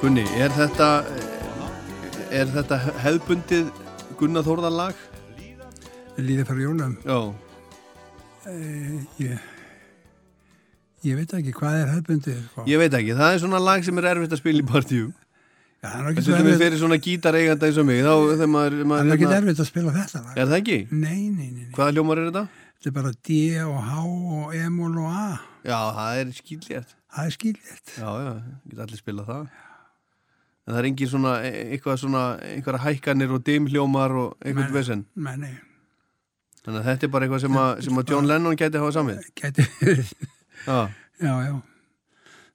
Gunni, er þetta er þetta hefðbundið Gunnar Þórðar lag? líði fyrir jólum Já, e, ég ég veit ekki hvað er hefðbundið sko. ég veit ekki, það er svona lag sem er erfitt að spila í partíum Já, það er ekki Þetta svo er erfitt- fyrir svona gítareiganda eins og mig þá þegar maður, það er ekki hérna- erfitt að spila þetta lag. Er það ekki? Nei, nei, nei, nei. Hvaða hljómar er þetta? Þetta er bara D og H og M-ól og A Já, það er skýrlétt Það er skýrlétt Já, já, geta allir spilað það En það er engin svona, e- eitthvað svona einhverja hækkanir og dimhljómar og einhvern vesen? Þannig að þetta er bara eitthvað sem að, sem að John Lennon gæti hafa samið? Gæti verið Já, Já, já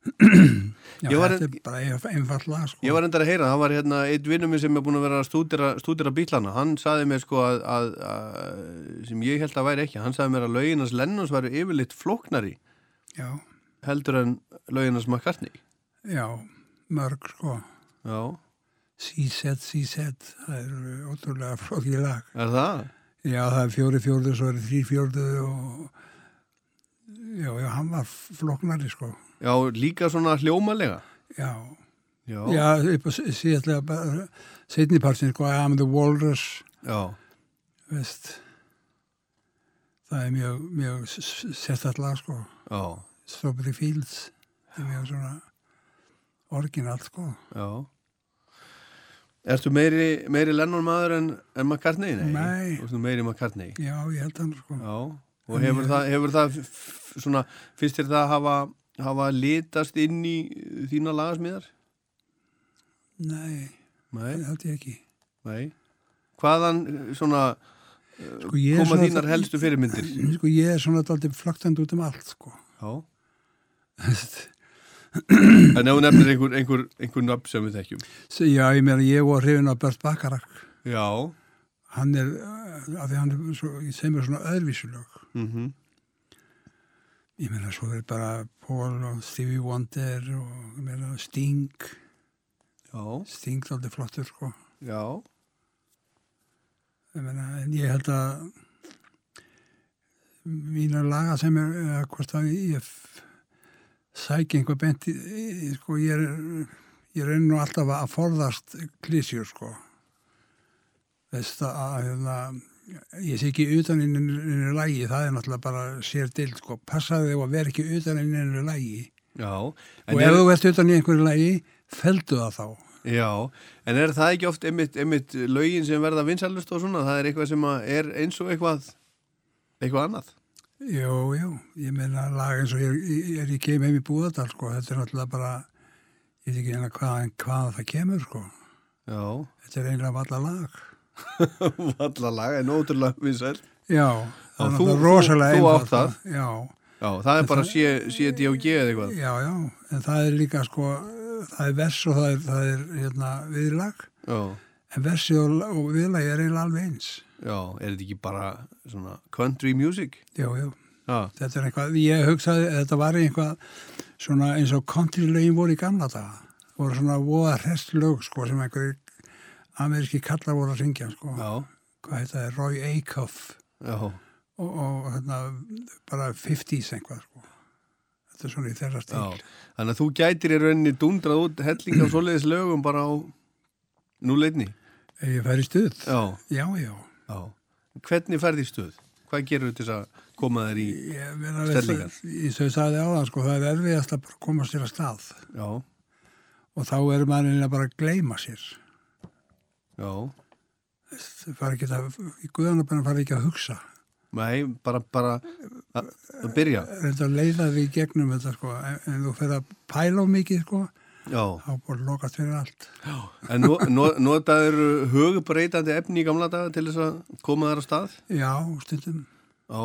var- þetta er bara einfall lag sko. Ég var endar að heyra, það var hérna einn vinnum minn sem er búin að vera að stúdira, stúdira bílana. Hann saði mér sko að, að, að sem ég held að væri ekki, hann saði mér að löginans Lennons væri yfirleitt flóknari Já, heldur en löginans McCartney. Já, mörg sko Já, C-set, C-set það er ótrúlega flókið lag er það? Já, það er fjóri fjórðu, svo er þrý fjórðu og já, já, hann var flóknari sko. Já, líka svona hljómalega. Já, Já, já, upp á síðastlega bara setni partin sko, I'm the Walrus. Já, veist það er mjög, mjög sérstætt lag sko. Já. Strawberry Fields það er mjög svona orginal sko. Já. Ertu meiri, meiri Lennon maður en, en McCartney? Nei. Þú ert nú meiri McCartney? já, ég held hann sko Já. Og hefur ég- það, hefur það svona, finnst þér það hafa, hafa litast inn í þína lagasmíðar? nei, Nei. það held ég ekki Nei. Hvaðan svona sko, er koma þínar helstu fyrirmyndir? sko, ég er svona daldið flaktandi út um allt sko Já. En ef þú nefnir einhver, einhver, einhver nöfn sem við þekkjum. Já, ég meina ég var hrifin af Bert Bakarak Já. hann er, uh, af því hann er svo, ég sem er svona öðruvísulög Mm ég meina svo er bara Paul og Stevie Wonder og meina Sting Já. Sting daldið flottur sko Já. ég meina, en ég held að mína laga sem er eða hvort að ég f- sæki einhver bent í, í, sko ég er ég er nú alltaf að forðast klísjur sko veist að, hérna, ég sé ekki utan inn í lægi, það er náttúrulega bara sér dild sko, passaði þig að vera ekki utan inn í lægi Já. og En ef þú ert utan í einhverju lægi feldu það þá já. En er það ekki oft einmitt, einmitt lögin sem verða vinsælust og svona? Það er eitthvað sem er eins og eitthvað, eitthvað annað? Jú, jú, ég meina lag eins og ég, ég er í kem heim í Búðardal sko, þetta er náttúrulega bara ég veit ekki hérna hvað, hvað það kemur sko Já. þetta er einlega valla lag Vallalag en ótrúlega vinsæl. Já, það er náttúrulega rosalega þú átt einfalt, það. Já, Já, það er bara C- CD og G eða eitthvað. já, já, en það er líka sko, það er vers og það er, það er hérna, viðlag Já. en versi og, og viðlag er eiginlega alveg eins Já, er þetta ekki bara svona country music? Jú, Já. þetta er eitthvað, ég hugsaði þetta var eitthvað svona eins og country-lögin voru í gamla daga voru svona voða hrest lög sko sem einhverjir ameríski kallar voru að syngja sko Já. hvað heit það, Roy Acuff Já. og, og hérna bara 50s einhvað sko þetta er svona í þeirra stíl Já. Þannig að þú gætir í rauninni dundrað út helling af svoleiðis lögum bara á núleitni. ég fær í stuð Já. já, já, Já. Hvernig ferði í stuð? Hvað gerur þess að koma þér í stellingar? ég svo sagði á það sko, það er erfiðast að koma sér að stað Já. og þá er maður eiginlega bara að gleyma sér Já. það fara ekki að í guðanabæna fara ekki að hugsa Nei, bara, bara að, að byrja. reynda að leiða því gegnum þetta sko en, þú fer að pæla á mikið sko. Þá búið lokast fyrir allt En no, no, notaður hugbreytandi efni í gamla daga til þess að koma þær á stað? já, stundum, Já.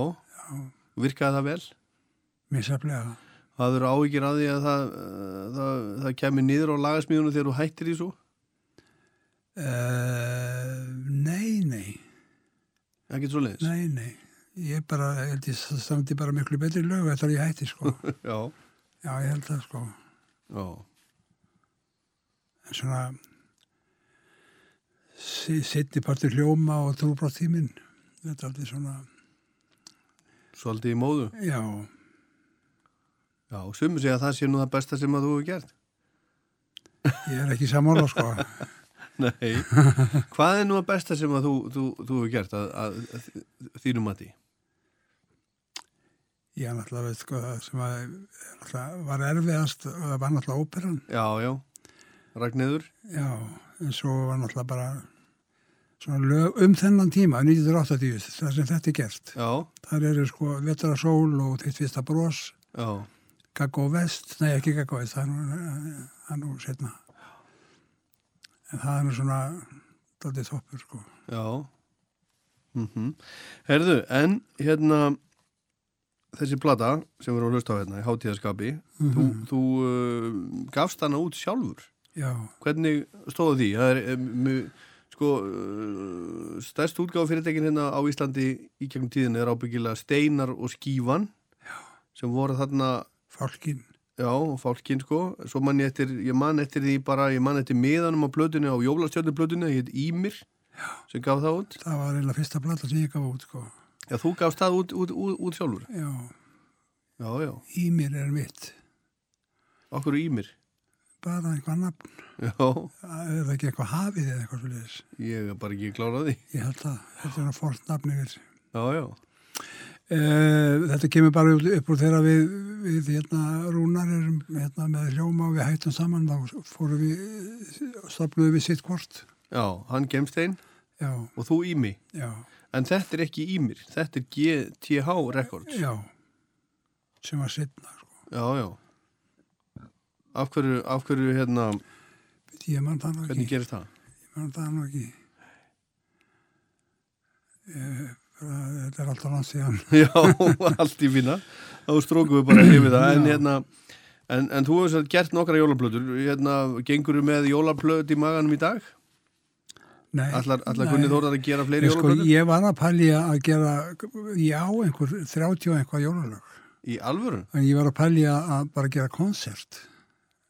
Virkaði það vel? misaflega Það eru áhyggjur að því að það, uh, það, það kemur niður á lagasmíðunum þegar þú hættir í svo? uh, nei, nei Ekkert svo leiðis? nei, nei ég bara, ég held ég standi bara miklu betri lög eftir að ég hætti sko Já. já, ég held það sko Já. Svona sitti partur hljóma og trúbrátt tíminn þetta er aldrei svona Svolítið í móðu? já, Já, sumur segja að það sé nú það besta sem að þú hefur gert. ég er ekki sammála sko Nei. Hvað er nú það besta sem að þú, þú, þú hefur gert að, að, að þínum mati? ég er náttúrulega veit sko það sem að náttúrulega var erfiðast og það var náttúrulega óperan Já, já. Ragnæður? já, en svo var náttúrulega bara svona lög um þennan tíma 1980, það sem þetta er gert Já. þar eru sko Vetra Sól og Þitt fyrsta bros Já. Gaggo Vest, nei ekki Gaggo Vest það er nú, það setna en það er nú svona daldið toppur sko Já. Mm Herðu, en hérna þessi plata sem við erum að hlusta á hérna í hátíðaskapi, þú, þú uh, gafst hana út sjálfur. Já, Hvernig stóðu því? Það er, um, sko, uh, stærst útgáfa fyrirtekin hérna á Íslandi í gegnum tíðin er ábyggilega Steinar og Skífan Já. sem voru þarna, fálkin já, fálkin, sko. Svo man ég eftir, ég man eftir því bara, ég man eftir miðanum á blötunni, á jólastjörnublötunni, það heit Ímir, Já. sem gaf það út. það var eiginlega fyrsta plata sem ég gaf út sko Já, þú gafst það út, út, út, út sjálfur. já, Já, já. í mér er mitt Okkur Ímir. Bara einhvað nafn það ekki eitthvað hafið eða eitthvað svo leiðis ég er bara ekki klárað því. ég held að þetta er að fórt nafn yfir Já, já. Uh, þetta kemur bara upp, úr þegar við, við hérna, rúnar erum hérna, með hljóma og við hættum saman þá fórum við, stopnuðum við sitt hvort Já, hann gemstein Já. og þú Ími. Já. En þetta er ekki Ímir, þetta er GTH Records. Já, sem var sittna Já, já. Af hverju, af hverju hérna, ég man það nú ekki hvernig gerist það? ég man það nú ekki ég, bara, þetta er alltaf langt síðan Já, allt í fína. Þá strókum við bara yfir það. En, hérna, en, en þú hefur gert nokkra jólaplötur. Hérna, gengur þú með jólaplöt í maganum í dag? Nei, Allar, allar nei. kunni þórar að gera fleiri sko, jólaplötur? ég var að pælja að gera já, einhver 30 og eitthvað jólalög Í alvöru? en ég var að pælja að bara gera koncert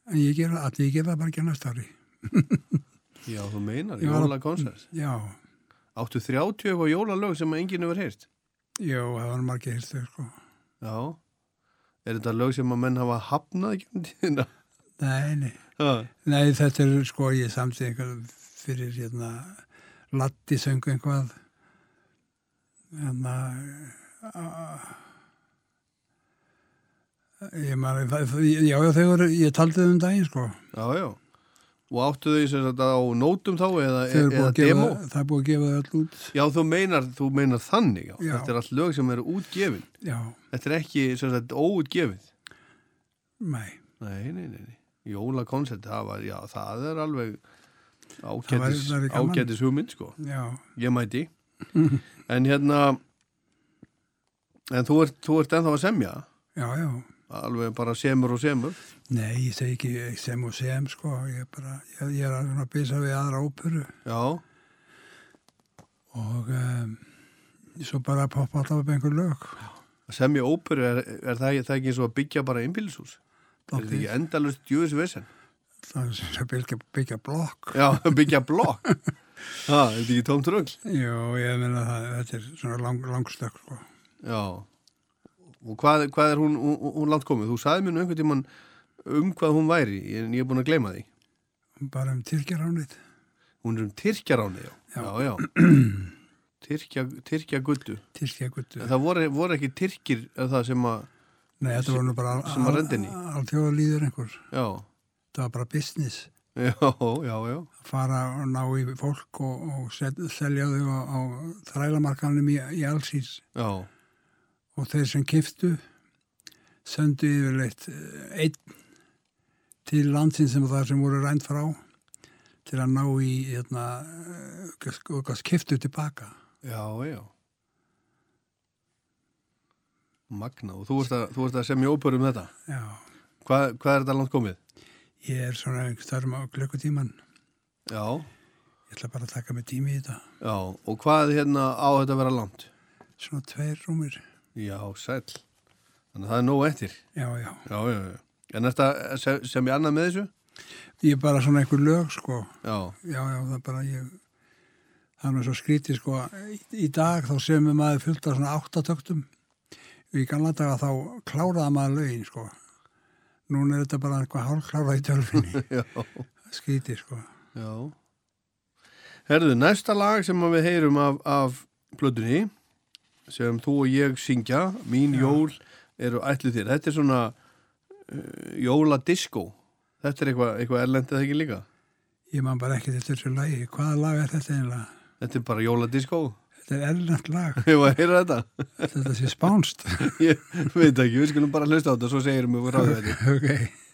en ég gera, allir ég gera það bara ekki næsta ári Já, þú meinar, að- jólakonsert. Já, Áttu 30 eitthvað jólalög sem enginn hefur heyrt? já, það var margir hilstur sko. Já. Er þetta lög sem að menn hafa hafnað ekki um tíðina? Nei, nei Ha. Nei, þetta er sko, ég samti eitthvað fyrir hérna Latti söngu einhvað hérna a- ég maður já, já, þau voru, ég taldi þau um daginn sko Já, já. Og áttu þau sem þetta á nótum þá eða, eða að gefa, demo? það er búið að gefa þau öll út Já, þú meinar, þú meinar þannig, já. Já. Þetta er allt lög sem eru útgefin. Já, Þetta er ekki sem sagt óútgefið. nei, Nei, nei, nei, nei. Jólakonsert, það var, já, það er alveg ágætis, gaman. ágætis hugmynd, sko. já Ég mæti. en hérna, en þú ert, þú ert ennþá að semja, Já, já, alveg bara semur og semur. nei, ég segi ekki sem og sem sko, ég er bara ég, ég er að svona bisa við aðra óperu Já, og um, svo bara poppa alltaf upp einhver lög að semja óperu, er, er það, það ekki eins og að byggja bara einbílisús? Er þetta ekki endalust djúðis vesen? það er að byggja, byggja blokk Já, byggja blokk. Það er ekki tómt rögl? Jú, ég meina það, þetta er svona lang, langstökk sko. Já. Og hvað, hvað er hún, hún, hún langt komið? Þú sagði mér nú einhvern tímann um hvað hún væri, en ég er búin að gleyma því. bara um Tyrkjaránið Hún er um Tyrkjaráni, já. Já. Já, já. Tyrkja, Tyrkja guttu. Tyrkjaguttu En það voru, voru ekki Tyrkir það sem að, Nei, þetta var nú bara alltjóða líður einhver já, það var bara business já, já, já. að fara og ná í fólk og, og sel, selja þau á, á þrælamarkanum í, í allsýrs Já, og þeir sem kiftu sendu yfirleitt eh, einn til landsins sem það sem voru rænt frá til að ná í hérna, og kiftu tilbaka já, já. Magna, og þú ert að, þú ert að semja ópör um þetta. Já, Hvað, hvað er þetta langt komið? ég er svona þarfum á klukkutíman Já, ég ætla bara að taka mig tími í þetta já, og hvað hérna á þetta að vera langt? svona tveir rúmir Já, sæll. Þannig að það er nóg eftir. já, já, Já, já, já. En þetta sem, sem ég annað með þessu? ég er bara svona einhver lög sko Já, já, já, það er bara ég það er nú svo skrítið sko í, í dag þá semur maður fullt af svona áttatöktum í gamla daga þá kláraði maður lögin sko núna er þetta bara eitthvað hálfklárað í tölfinni já, skrítið sko já. Herðu, næsta lag sem við heyrum af, af plötunni sem þú og ég syngja, Mín jól eru ætlu þér. Þetta er svona uh, jóladisco. Þetta er eitthvað, eitthvað erlendið það ekki líka. ég man bara ekki til þessu lagi hvaða lag er þetta einlega? Þetta er bara jóladisco. þetta er erlend lag, þetta? þetta sé spánst ég veit ekki, við skulum bara hlusta á þetta og svo segirum við ráðu þetta. ok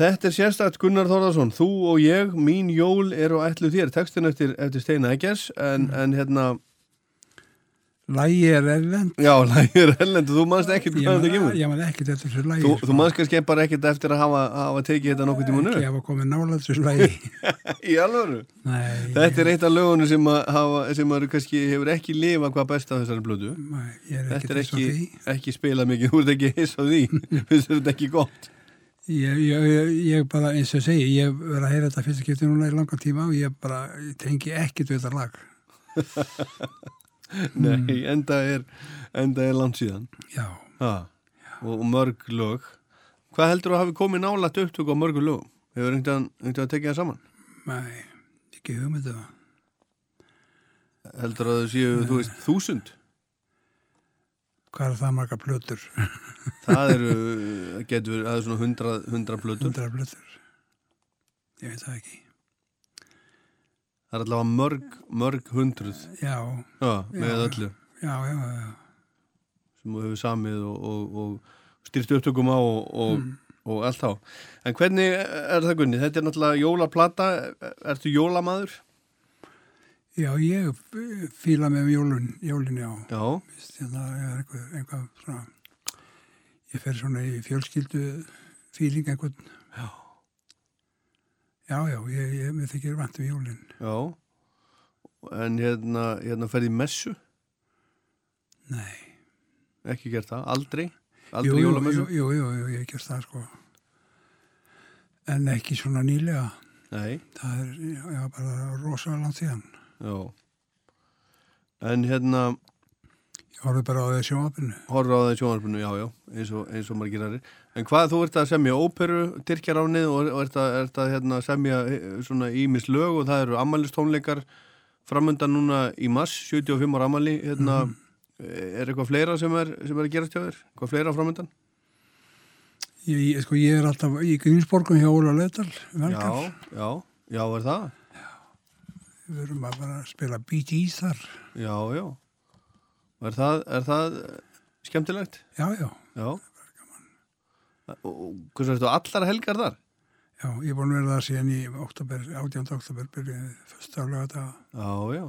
Þetta er sérstætt Gunnar Þórðarsson, þú og ég, mín jól eru ætlu þér, textin eftir, eftir Steina Eggers, en, en hérna, Lægi er erlend. já, lægir Ellendu, þú manst ekkert hvað þetta kemur. ég man ekkert eftir þessu lægi. Þú, þú manst kannski bara ekkert eftir að hafa, hafa tekið þetta nokkuð tíma Ekki nöðu. hafa komið nálega þessu lægi. Í alvöru. Nei, Þetta er eitt af lögunum sem, að hafa, sem að kannski hefur ekki lifað hvað best af þessari blödu. nei, ég er Þetta ekkert er þess að ekki, því. ekki spilað mikið, þú ert ekki hiss á því, finnst þetta ekki gott. Ég, ég, ég, bara, eins og segi, ég verið að heyra þetta fyrst að kipta núna í langan tíma og ég bara ég tengi ekkert við þetta lag. Nei, enda er, enda er langt síðan. Já, Ha, og, og mörg lög. Hvað heldur þú að hafi komið nálægt upptöku á mörgu lögum? Hefur einhvern veginn að tekið það saman? nei, ekki hugmyndu það. Heldur að þau séu, þú veist, þúsund? Hvað er það marga plötur? Það eru, getur, það er svona hundra, hundra plötur. Hundra plötur. Ég veit það ekki. Það er allavega mörg, mörg hundruð. Já, Já, með Já. öllu já, já, já. sem þú hefur samið og, og, og styrst upptökum á og, og, Mm. og allt á. En hvernig er það Gunni? Þetta er náttúrulega jólaplata. Ertu jólamaður? Já, ég fíla með jólun, jólun, já. Já. Vist, hérna, ég er eitthvað, eitthvað svona, ég fer svona í fjölskyldu fíling einhvern. Já. Já, já, ég, ég, mér þykir vant við jólun. Já. En hérna, hérna ferði í messu? Nei. Ekki gert það? Aldrei? Aldrei jú, jú, jú, jú, jú, ég gert það, sko. En ekki svona nýlega. Nei. Það er, já bara rosalega langt síðan. Já. En hérna, Ég horfði bara á því sjónvapinu. horfður á það í sjónarfinu, já, já, eins og, eins og margir aðrir. En hvað, þú ert að semja óperu, Tyrkjaránið og, og ert að, ert að hérna, semja eh, svona ímis lög og það eru ammælistónleikar framöndan núna í mass, 75 ára ammæli, hérna, er eitthvað fleira sem er, sem er að gerast hjá þér? Hvað fleira framöndan? Ég, sko, ég er alltaf í Grímsborgum hjá Óla Leðdal, Já, já, já, er það? Við erum að bara spila Bee Gees þar. Já, já. Er það, er það eh, skemmtilegt? Já, já. Já. Og hversu ertu allar helgar þar? Já, ég er búin að vera það síðan í oktober, 18. oktober, byrjuði fyrst aflega þetta. Já, já.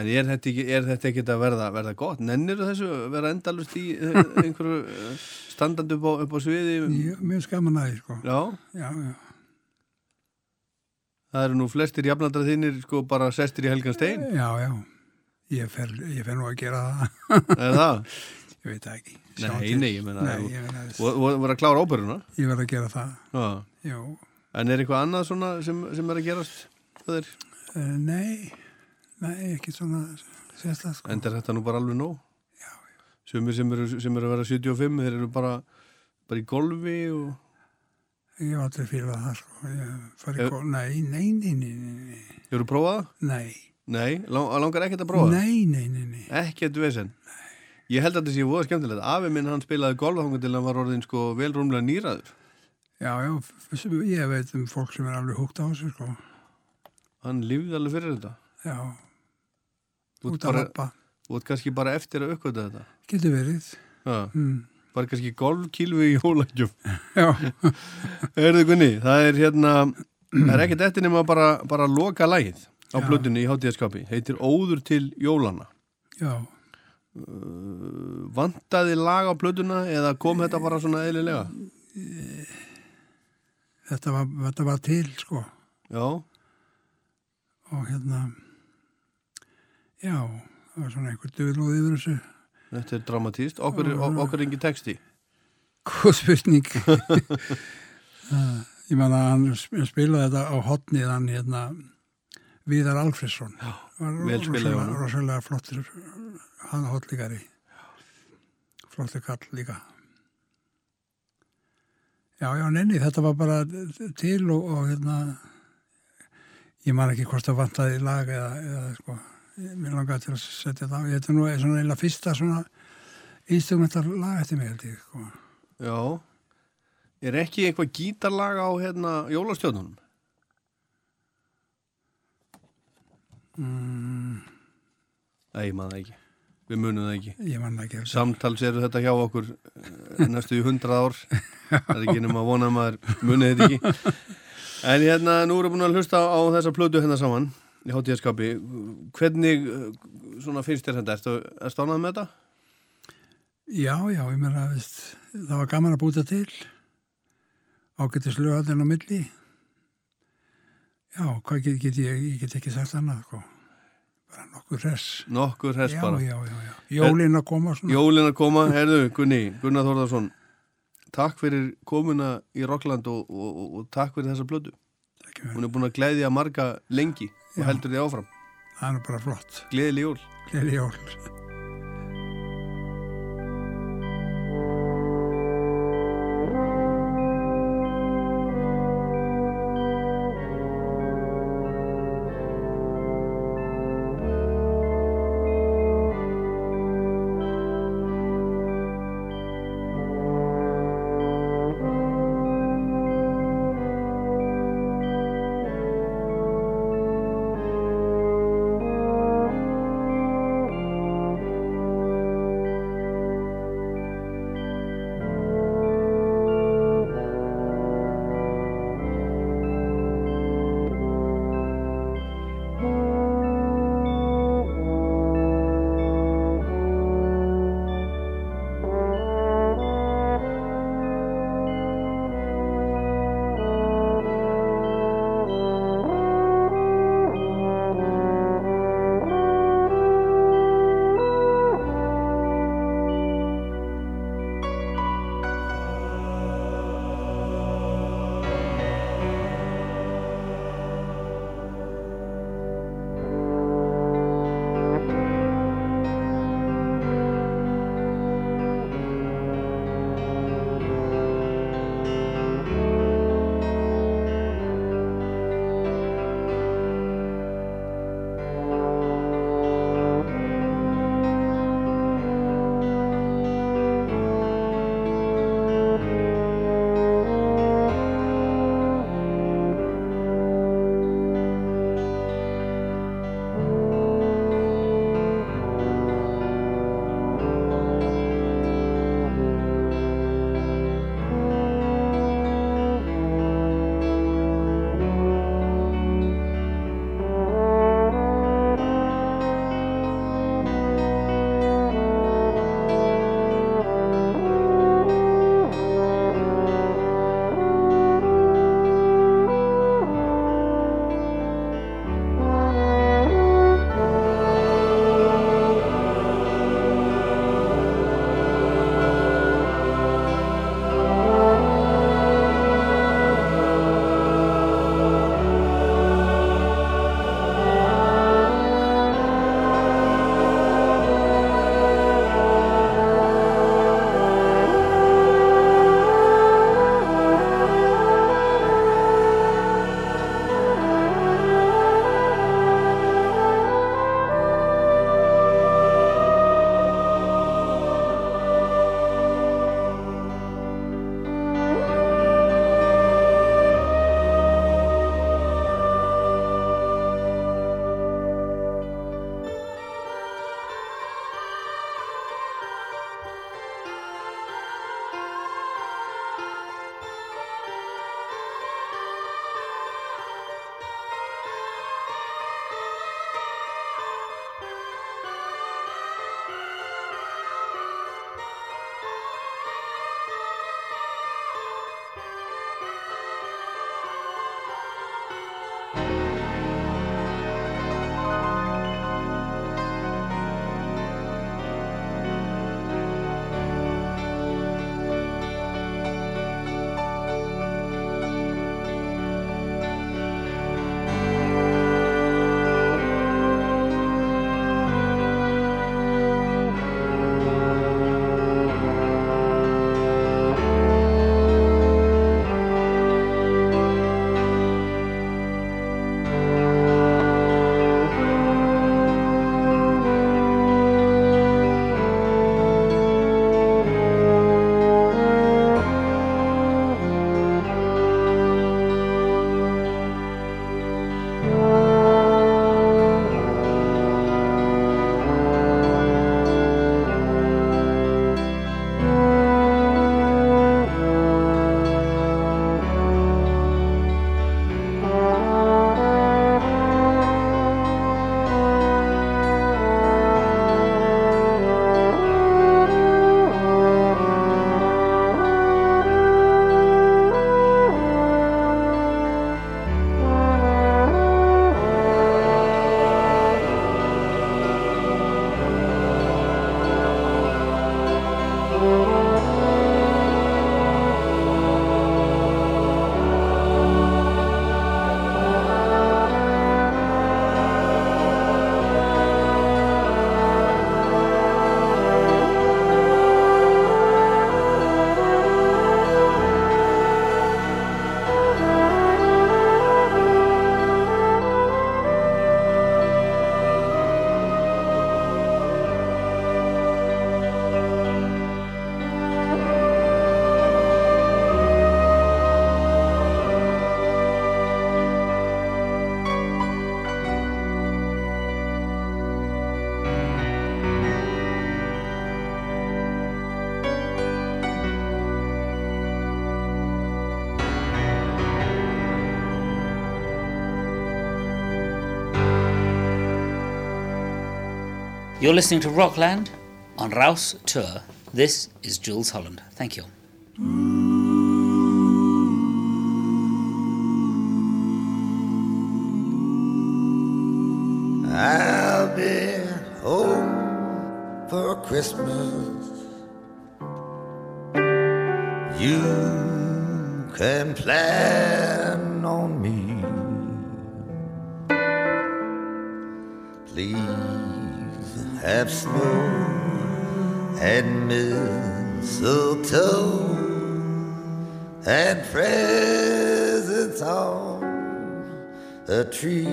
En er þetta ekki, er þetta ekki að verða, verða gott? Nennir þessu vera endalust í eh, einhverju eh, standandi upp á, upp á sviði? Er skaman að því, sko. Já, Já, já. Það eru nú flestir jafnaldra þínir sko bara sestir í helgan stein. Já, já. Ég fer, ég fer nú að gera það. Er það? Ég veit það ekki. Sjá Nei, til. nei, ég meina, Nei, ég meina, Og þú verður að klára óperuna? ég verð að gera það. Já. Jú. En er eitthvað annað svona sem, sem er að gerast? Það er, Uh, nei, nei, ekki svona sérstaklega, sko. en þetta nú bara alveg nóg? Já, já. Sumir sem eru, sem eru að vera 75, þeir eru bara, bara í golfi og... Ég hef aldrei fílað það, sko. Góð, nei, nei, nei, nei, nei, nei. Þú prófað það? Nei, Nei, lang, langar ekkert að prófa það? nei, nei, nei, nei. Ekkert vesen. Ég held að þetta sé voða skemmtilegt. Afi minn hann spilaði golfþangu til hann var orðin sko vel rúmlega nýraður. Já, já, ég veit um fólk sem er alveg húgt á þessu, sko. Hann lífði alveg fyrir þetta. Já, út að bara, lappa. þú ert kannski bara eftir að uppgöta þetta. Getur verið. Já, Mm. Bara kannski golfkílfi í. Já, Erðu Gunni, það er hérna, það er ekkert eftir nema bara, bara loka lagið á blötunni í hátíðaskapi. Heitir Óður til jólana. já. Vantaði lag á blötuna eða kom þetta bara svona eðlilega? Þetta var, þetta var til, sko. Já, Og hérna, já, það var svona einhver döðlóð yfir þessu. Þetta er dramatíst. Okkur, er- okkur er engin texti. Góð spurning. Ah, ég man að hann sp- spilaði þetta á hotnið hann hérna Viðar Alfredsson. Já, vel spilaði honum. Rosalega flottur hann hotligari. Flottur kall líka. Já, já, nenni, þetta var bara til og, og hérna ég man ekki hvort það vantaði lag eða, eða sko, mér langaði til að setja þetta á. Þetta er nú eila fyrsta svona instrumental lag eftir mig held ég, sko. Já. Er ekki eitthvað gítarlag á hérna jólastjónunum? Mm, Nei, ég maður það ekki. Við munum það ekki. Ég man það ekki. Samtals eru þetta hjá okkur eh, næstu í hundrað ár. Það er ekki nema að vona að maður munið þetta ekki. En hérna, nú erum við búin að hlusta á þessa plötu hérna saman í hátíðaskapi. Hvernig eh, svona finnst þér þetta? Erstu að stánað með þetta? Já, já, ég meina, veist, það var gaman að búta til. Ágættis lögadinn á milli. Já, hvað get, get ég, ég get ekki sagt annað, sko. Bara nokkur hress. Nokkur hress já, bara. Já, já. Jólin að koma svona. Jólin að koma, herðu, Gunni, Gunnar Þórðarsson. Takk fyrir komuna í Rockland og, og, og, og takk fyrir þessa blödu. Hún er búin að gleðja marga lengi og heldur því áfram. Það er bara flott. Gleðileg jól. Gleðileg jól. You're listening to Rockland on Rouse Tour. This is Jules Holland. Thank you. Snow and mistletoe and presents on a tree.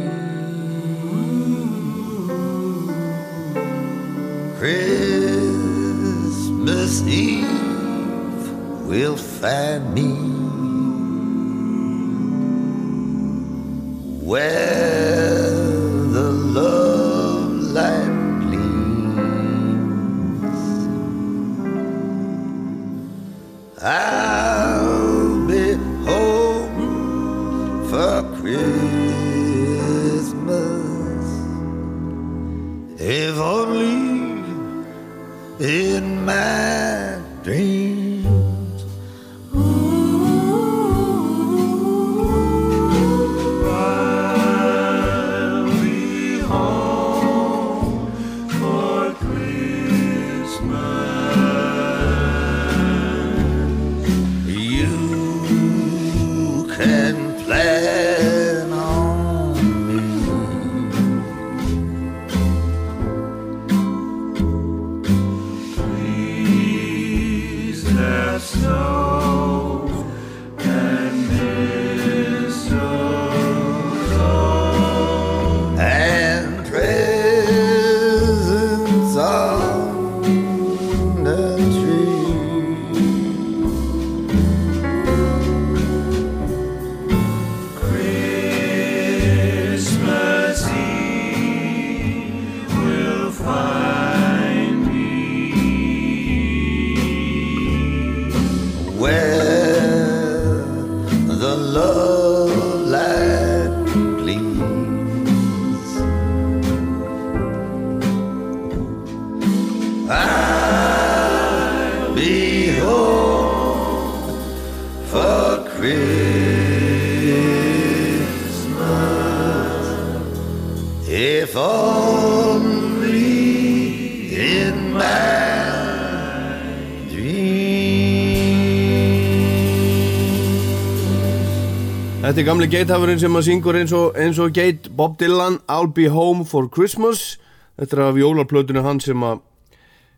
Christmas Eve will find me if only in my Þetta er gamli geithafurinn sem að syngur eins og, eins og geit Bob Dylan I'll be home for Christmas. Þetta er af jólarplötunni hans sem að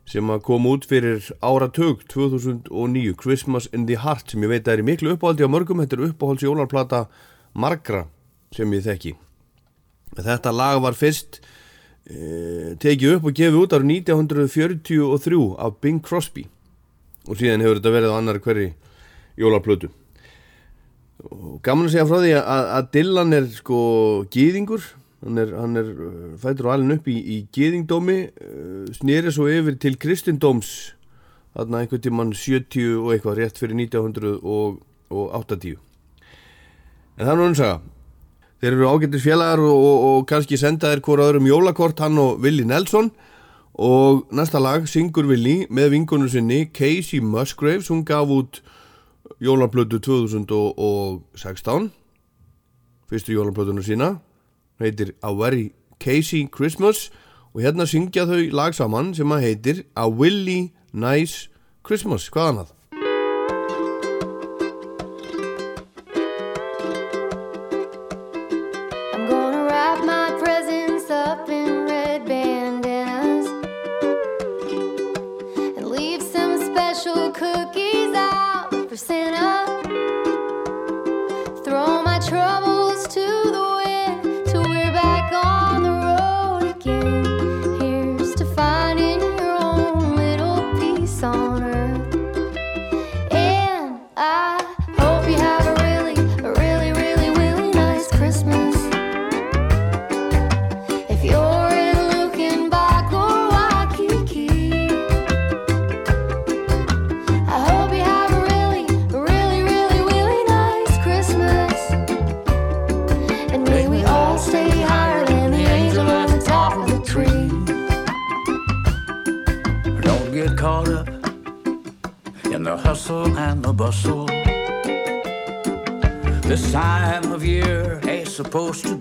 sem að kom út fyrir áratug 2009, Christmas in the Heart sem ég veit að er miklu uppáhaldi á mörgum. Þetta er uppáhalds jólarplata margra sem ég þekki Þetta lag var fyrst e, tekið upp og gefið út árið 1943 af Bing Crosby. Og síðan hefur þetta verið á annar hverri jólarplötu og gaman að segja frá því að, að Dylan er sko gýðingur hann er, hann er uh, fættur og alin upp í, í gýðingdómi uh, snýri svo yfir til kristindóms þarna einhvern tímann 70 og eitthvað rétt fyrir 1980 en það er nú saga þeir eru ágættis félagar og, og, og kannski senda þeir hvora öðrum jólakort hann og Willi Nelson. Og næsta lag syngur Willi með vingunum sinni Casey Musgraves hún gaf út jólaplötu 2016 fyrstu jólaplötuna sína. Heitir A Very Casey Christmas. Og hérna syngja þau lag saman sem að heitir A Willy Nice Christmas, hvað annað? Supposed to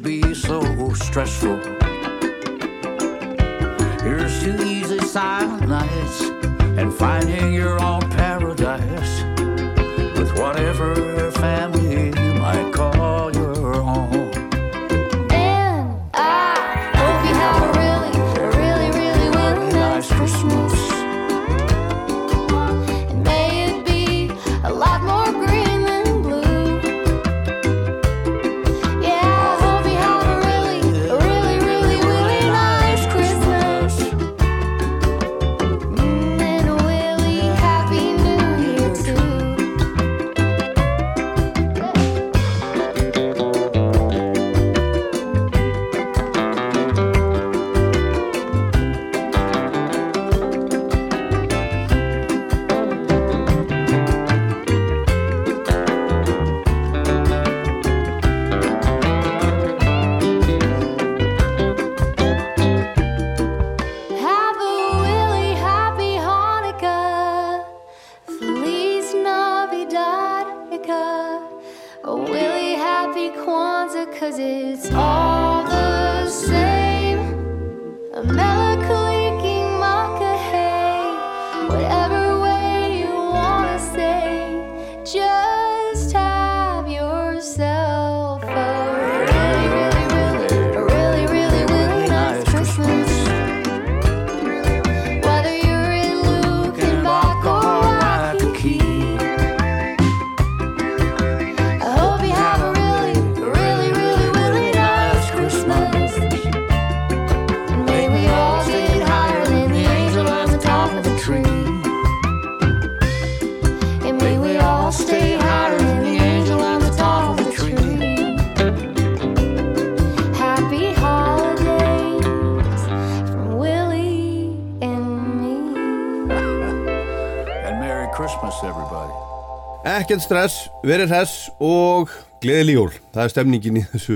Ekkert stress, verið hress og gleðileg jól. Það er stemningin í þessu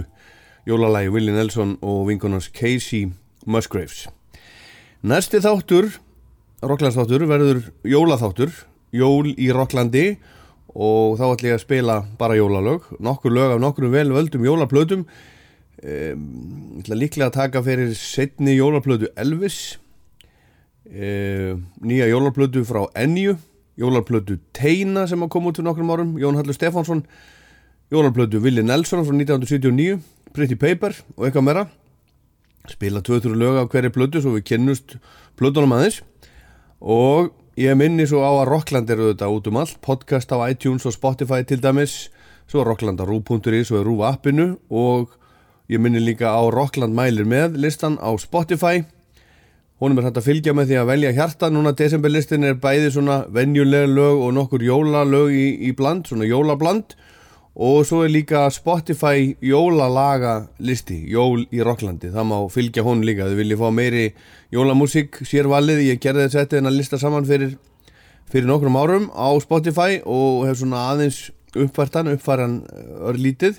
jólalægi Willie Nelson og vinkonars Casey Musgraves. Næsti þáttur, Rocklandsþáttur, verður jólaþáttur, jól í Rocklandi og þá ætlum ég að spila bara jólalög, nokkur lög af nokkur vel völdum jólaplötum. Um, ég ætla líklega að taka fyrir setni jólaplötu Elvis, nýja jólaplötu frá Ennju, jólarplötu Teina sem að koma út fyrir nokkrum árum Jón Hallur Stefánsson. Jólarplötu Willi Nelson frá 1979 Pretty Paper og eitthvað meira. Spila 2-3 lög af hverju plötu svo við kynnust plötunum aðeins. Og ég minni svo á að Rockland eru þetta út um allt. Podcast á iTunes og Spotify til dæmis. Svo Rockland á rú.is og rú appinu. Og ég minni líka á Rockland mælir með listan á Spotify Honum er hægt að fylgja með því að velja hjarta. Núna desemberlistin er bæði svona venjuleg lög og nokkur jólalög í, í bland, svona jólabland. Og svo er líka Spotify jólalaga listi, jól í Rocklandi það má fylgja honum líka, þau vilja fá meiri jólamúsík, sér valið. Ég gerði þess að þetta lista saman fyrir fyrir nokkrum árum á Spotify og hef svona aðeins uppfærtan uppfæran örlítið.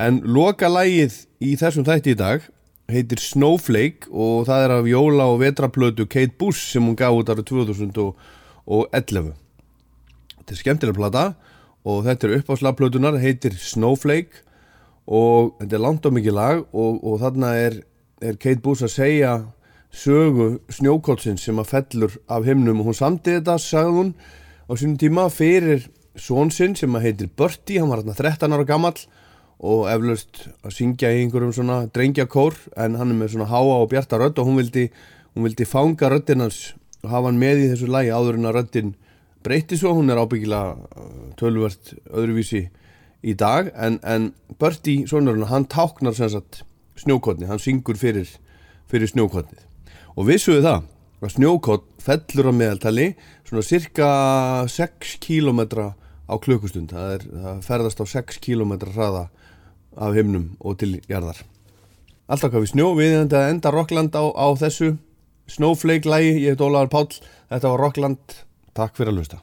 En loka lægið í þessum þætti í dag heitir Snowflake og það er af jóla og vetraplötu Kate Bush sem hún gaf út ára 2011 þetta er skemmtilega plata og þetta er uppáslagplötunar heitir Snowflake og þetta er langt og mikið lag og, og þarna er, er Kate Bush að segja sögu snjókottsins sem að fellur af himnum og hún samti þetta, sagði hún á sínum tíma fyrir són sinn sem að heitir Bertie, hann var hérna 13 ára gammal og eflaust að syngja í einhverjum svona drengjakór en hann er með svona háa og bjarta rödd og hún vildi, hún vildi fanga röddinans og hafa hann með í þessu lagi áður en að röddin breyti svo, hún er ábyggilega uh, tölvert öðruvísi í dag en, en Bertie, sonurinn, hann táknar sem sagt snjókotni, hann syngur fyrir, fyrir snjókotnið og vissuðu það að snjókott fellur á meðaltali svona cirka 6 km á klukkustund. Það, er, það ferðast á 6 km hraða af himnum og til jarðar. Alltaf hvað við snjó við enda, enda Rockland á, á þessu Snowflake lægi, ég heit Ólaður Páll þetta var Rockland, takk fyrir að lusta